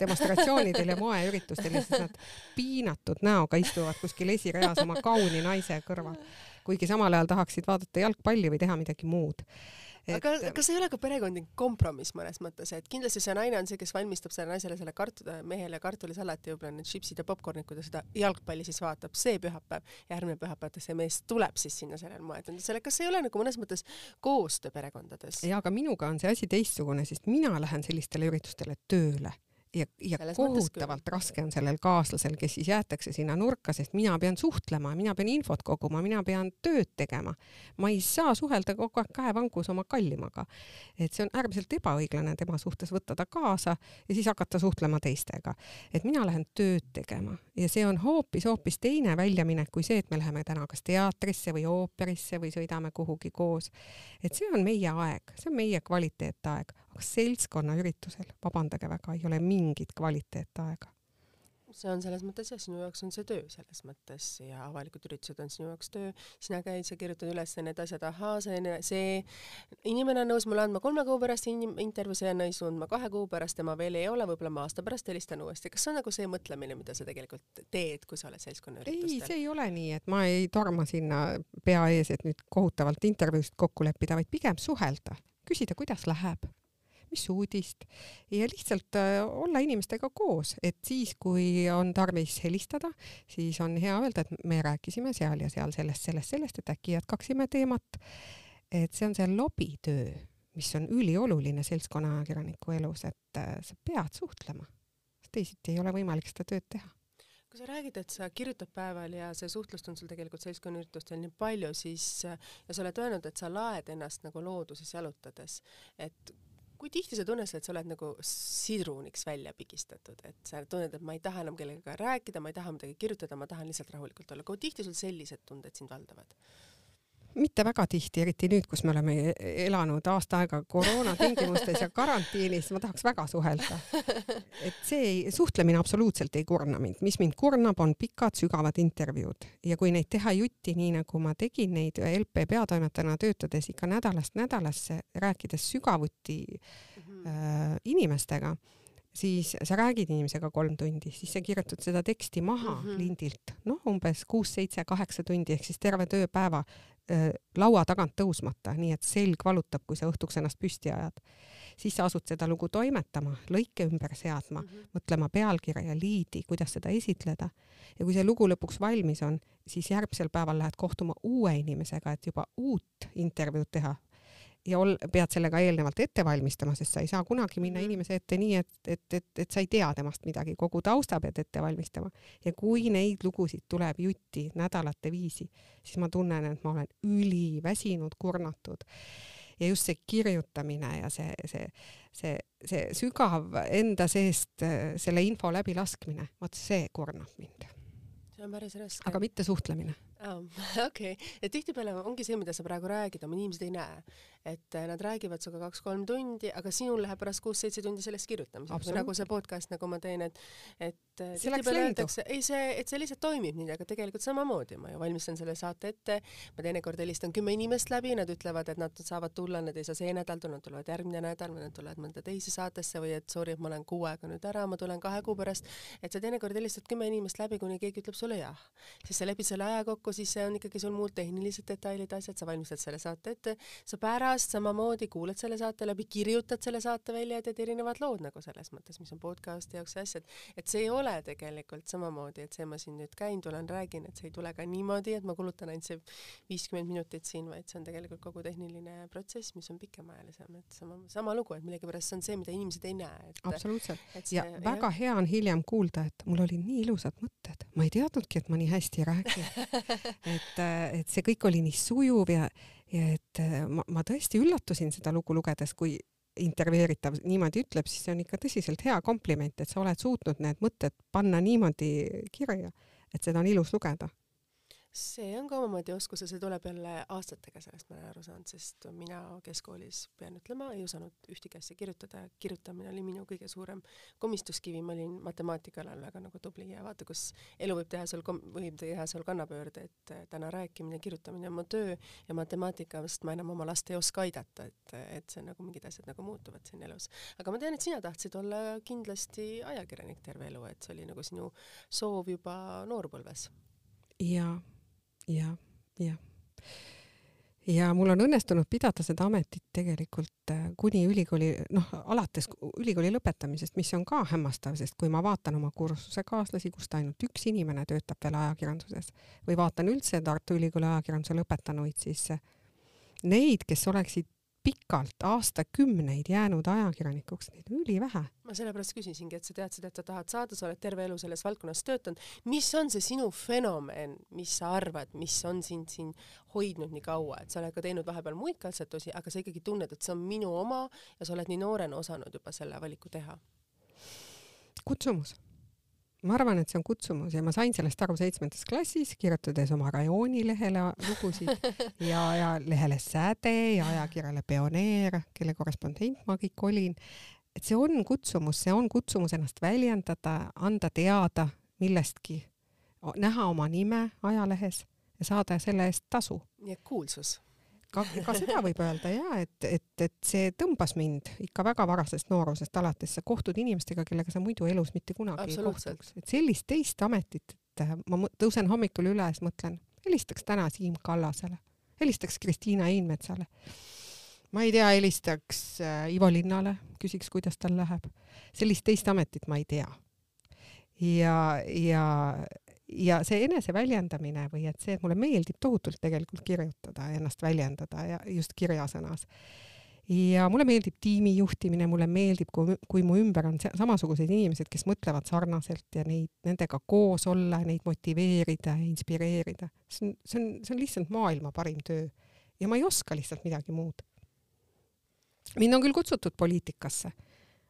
demonstratsioonidel ja moeüritustel ja siis nad piinatud näoga istuvad kuskil esireas oma kauni naise kõrval, kuigi samal ajal tahaksid vaadata jalgpalli või teha midagi muud et... aga kas ei ole ka perekondlik kompromiss mõnes mõttes, et kindlasti see naine on see, kes valmistab sellele naisele selle kart-, mehele kartulisalati, võib-olla need šipsid ja popkornid, kui ta seda jalgpalli siis vaatab, see pühapäev, järgmine pühapäev see mees tuleb siis sinna sellele moetundusele, kas ei ole nagu mõnes mõttes koostöö perekondades? jaa, aga minuga on see asi teistsugune, sest mina lähen sellistele üritustele tööle ja, ja Selles kohutavalt raske on sellel kaaslasel, kes siis jäetakse sinna nurka, sest mina pean suhtlema, mina pean infot koguma, mina pean tööd tegema. ma ei saa suhelda kogu aeg käevangus oma kallimaga. et see on äärmiselt ebaõiglane tema suhtes võtta ta kaasa ja siis hakata suhtlema teistega. et mina lähen tööd tegema ja see on hoopis-hoopis teine väljaminek kui see, et me läheme täna kas teatrisse või ooperisse või sõidame kuhugi koos. et see on meie aeg, see on meie kvaliteetaeg, seltskonnaüritusel, vabandage väga, ei ole mingit kvaliteetaega see on selles mõttes jah, sinu jaoks on see töö selles mõttes ja avalikud üritused on sinu jaoks töö, sina käid, sa kirjutad üles need asjad, ahaa, see, see inimene on nõus mulle andma kolme kuu pärast intervjuu, see on nõus andma kahe kuu pärast, tema veel ei ole, võib-olla ma aasta pärast helistan uuesti. kas see on nagu see mõtlemine, mida sa tegelikult teed, kui sa oled seltskonnaüritustel? ei, see ei ole nii, et ma ei torma sinna pea ees, et nüüd kohutavalt intervjuust kokku leppida, vaid pigem suhelda, küsida, kuidas läheb mis uudist. Ja lihtsalt äh, olla inimestega koos, et siis, kui on tarvis helistada, siis on hea öelda, et me rääkisime seal ja seal sellest, sellest, sellest, et äkki jätkaksime teemat. et see on see lobitöö, mis on ülioluline seltskonnaajakirjaniku elus, et äh, sa pead suhtlema, teisiti ei ole võimalik seda tööd teha. Kui sa räägid, et sa kirjutad päeval ja see suhtlust on sul tegelikult seltskonnaüritustel nii palju, siis ja sa oled öelnud, et sa laed ennast nagu looduses jalutades, et kui tihti sa tunned, et sa oled nagu sidruniks välja pigistatud, et sa tunned, et ma ei taha enam kellegagi rääkida, ma ei taha midagi kirjutada, ma tahan lihtsalt rahulikult olla. kui tihti sul sellised tunded sind valdavad? Mitte väga tihti, eriti nüüd, kus me oleme elanud aasta aega koroona tingimustes ja karantiinis, ma tahaks väga suhelda. et see ei, suhtlemine absoluutselt ei kurna mind, mis mind kurnab, on pikad sügavad intervjuud ja kui neid teha jutti, nii nagu ma tegin neid LP peatoimetajana töötades ikka nädalast nädalasse, rääkides sügavuti mm -hmm. äh, inimestega siis sa räägid inimesega kolm tundi, siis sa kirjutad seda teksti maha mm -hmm. lindilt, noh, umbes kuus, seitse, kaheksa tundi ehk siis terve tööpäeva laua tagant tõusmata, nii et selg valutab, kui sa õhtuks ennast püsti ajad. siis sa asud seda lugu toimetama, lõike ümber seadma mm, -hmm. mõtlema pealkirja, liidi, kuidas seda esitleda. ja kui see lugu lõpuks valmis on, siis järgmisel päeval lähed kohtuma uue inimesega, et juba uut intervjuud teha ja ol-, pead sellega eelnevalt ette valmistama, sest sa ei saa kunagi minna mhm. inimese ette nii, et, et, et, et sa ei tea temast midagi, kogu tausta pead ette valmistama. ja kui neid lugusid tuleb jutti nädalate viisi, siis ma tunnen, et ma olen üliväsinud, kurnatud. ja just see kirjutamine ja see, see, see, see sügav enda seest selle info läbilaskmine, vot see kurnab mind. see on päris raske. aga mitte suhtlemine okei, et tihtipeale ongi see, mida sa praegu räägid, oma inimesed ei näe et äh, nad räägivad sinuga kaks-kolm tundi, aga sinul läheb pärast kuus-seitse tundi sellest kirjutamiseks, nagu see podcast, nagu ma teen, et, et äh, tihtipeale öeldakse, ei see, et see lihtsalt toimib nii, aga tegelikult samamoodi, ma ju valmistan selle saate ette, ma teinekord helistan kümme inimest läbi, nad ütlevad, et nad saavad tulla, nad ei saa see nädal tulla, nad tulevad järgmine nädal või nad tulevad mõnda teise saatesse või et sorry, et ma olen kuu aega nüüd ära, ma tulen kahe kuu pärast, et sa teinekord helistad kümme inimest läbi, kuni keegi ütleb sulle jah. siis sa lepid selle aja kokku, siis see on ikkagi sul muud tehnilised detailid, asjad, sa valmistad selle saate ette, sa pärast pärast samamoodi kuulad selle saate läbi, kirjutad selle saate välja ja teed erinevad lood nagu selles mõttes, mis on podcast'i jaoks ja asjad. et see ei ole tegelikult samamoodi, et see ma siin nüüd käin, tulen, räägin, et see ei tule ka niimoodi, et ma kulutan ainult see viiskümmend minutit siin, vaid see on tegelikult kogu tehniline protsess, mis on pikemaajalisem, et sama, sama lugu, et millegipärast see on see, mida inimesed ei näe. absoluutselt. ja see, väga jah. hea on hiljem kuulda, et mul olid nii ilusad mõtted, ma ei teadnudki, et ma nii hästi räägin et, et see kõik oli nii sujuv ja ja et äh, ma, ma tõesti üllatusin seda lugu lugedes, kui intervjueeritav niimoodi ütleb, siis see on ikka tõsiselt hea kompliment, et sa oled suutnud need mõtted panna niimoodi kirja, et seda on ilus lugeda see on ka omamoodi oskus ja see tuleb jälle aastatega, sellest ma olen aru saanud, sest mina keskkoolis, pean ütlema, ei osanud ühtegi asja kirjutada, kirjutamine oli minu kõige suurem komistuskivi, ma olin matemaatika alal väga nagu tubli ja vaata, kus elu võib teha sul, võib teha sul kannapöörde, et täna rääkimine, kirjutamine on mu töö ja matemaatika, sest ma enam oma last ei oska aidata, et, et see on nagu mingid asjad nagu muutuvad siin elus. aga ma tean, et sina tahtsid olla kindlasti ajakirjanik terve elu, et see oli nagu sinu soov juba noorpõlves. jaa jah, jah. ja mul on õnnestunud pidada seda ametit tegelikult äh, kuni ülikooli, noh, alates ülikooli lõpetamisest, mis on ka hämmastav, sest kui ma vaatan oma kursusekaaslasi, kust ainult üks inimene töötab veel ajakirjanduses või vaatan üldse Tartu Ülikooli ajakirjanduse lõpetanuid, siis äh, neid, kes oleksid pikalt, aastakümneid jäänud ajakirjanikuks, neid on ülivähe. ma sellepärast küsisingi, et sa teadsid, et sa tahad saada, sa oled terve elu selles valdkonnas töötanud. mis on see sinu fenomen, mis sa arvad, mis on sind siin hoidnud nii kaua, et sa oled ka teinud vahepeal muid katsetusi, aga sa ikkagi tunned, et see on minu oma ja sa oled nii noorena osanud juba selle valiku teha? kutsumus ma arvan, et see on kutsumus ja ma sain sellest aru seitsmendas klassis, kirjutades oma rajoonilehele lugusid ja, ja lehele Säde ja ajakirjale Pioneer, kelle korrespondent ma kõik olin. et see on kutsumus, see on kutsumus ennast väljendada, anda teada millestki, näha oma nime ajalehes ja saada selle eest tasu. nii et kuulsus ka, ka seda võib öelda ja et, et, et see tõmbas mind ikka väga varasest noorusest alates, sa kohtud inimestega, kellega sa muidu elus mitte kunagi ei kohtuks, et sellist teist ametit, et äh, ma tõusen hommikul üles, mõtlen, helistaks täna Siim Kallasele, helistaks Kristiina Einmetsale. ma ei tea, helistaks äh, Ivo Linnale, küsiks, kuidas tal läheb. sellist teist ametit ma ei tea. ja, ja ja see eneseväljendamine või et see, et mulle meeldib tohutult tegelikult kirjutada ennast väljendada ja just kirjasõnas. ja mulle meeldib tiimi juhtimine, mulle meeldib, kui, kui mu ümber on samasugused inimesed, kes mõtlevad sarnaselt ja neid, nendega koos olla, neid motiveerida ja inspireerida. see on, see on, see on lihtsalt maailma parim töö. ja ma ei oska lihtsalt midagi muud. mind on küll kutsutud poliitikasse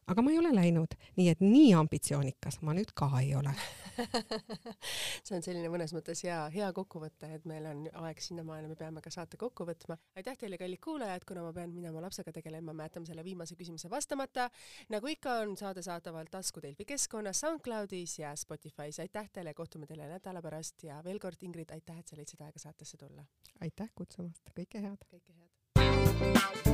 aga ma ei ole läinud, nii et nii ambitsioonikas ma nüüd ka ei ole see on selline mõnes mõttes hea, hea kokkuvõte, et meil on aeg sinnamaani, me peame ka saate kokku võtma. aitäh teile, kallid kuulajad, kuna ma pean minema lapsega tegelema, ma jätan selle viimase küsimuse vastamata. nagu ikka, on saade saadaval Tasku Delfi keskkonnas, SoundCloudis ja Spotify's. aitäh teile, kohtume teile nädala pärast ja veel kord, Ingrid, aitäh, et sa leidsid aega saatesse tulla. aitäh kutsumast, kõike head. kõike head.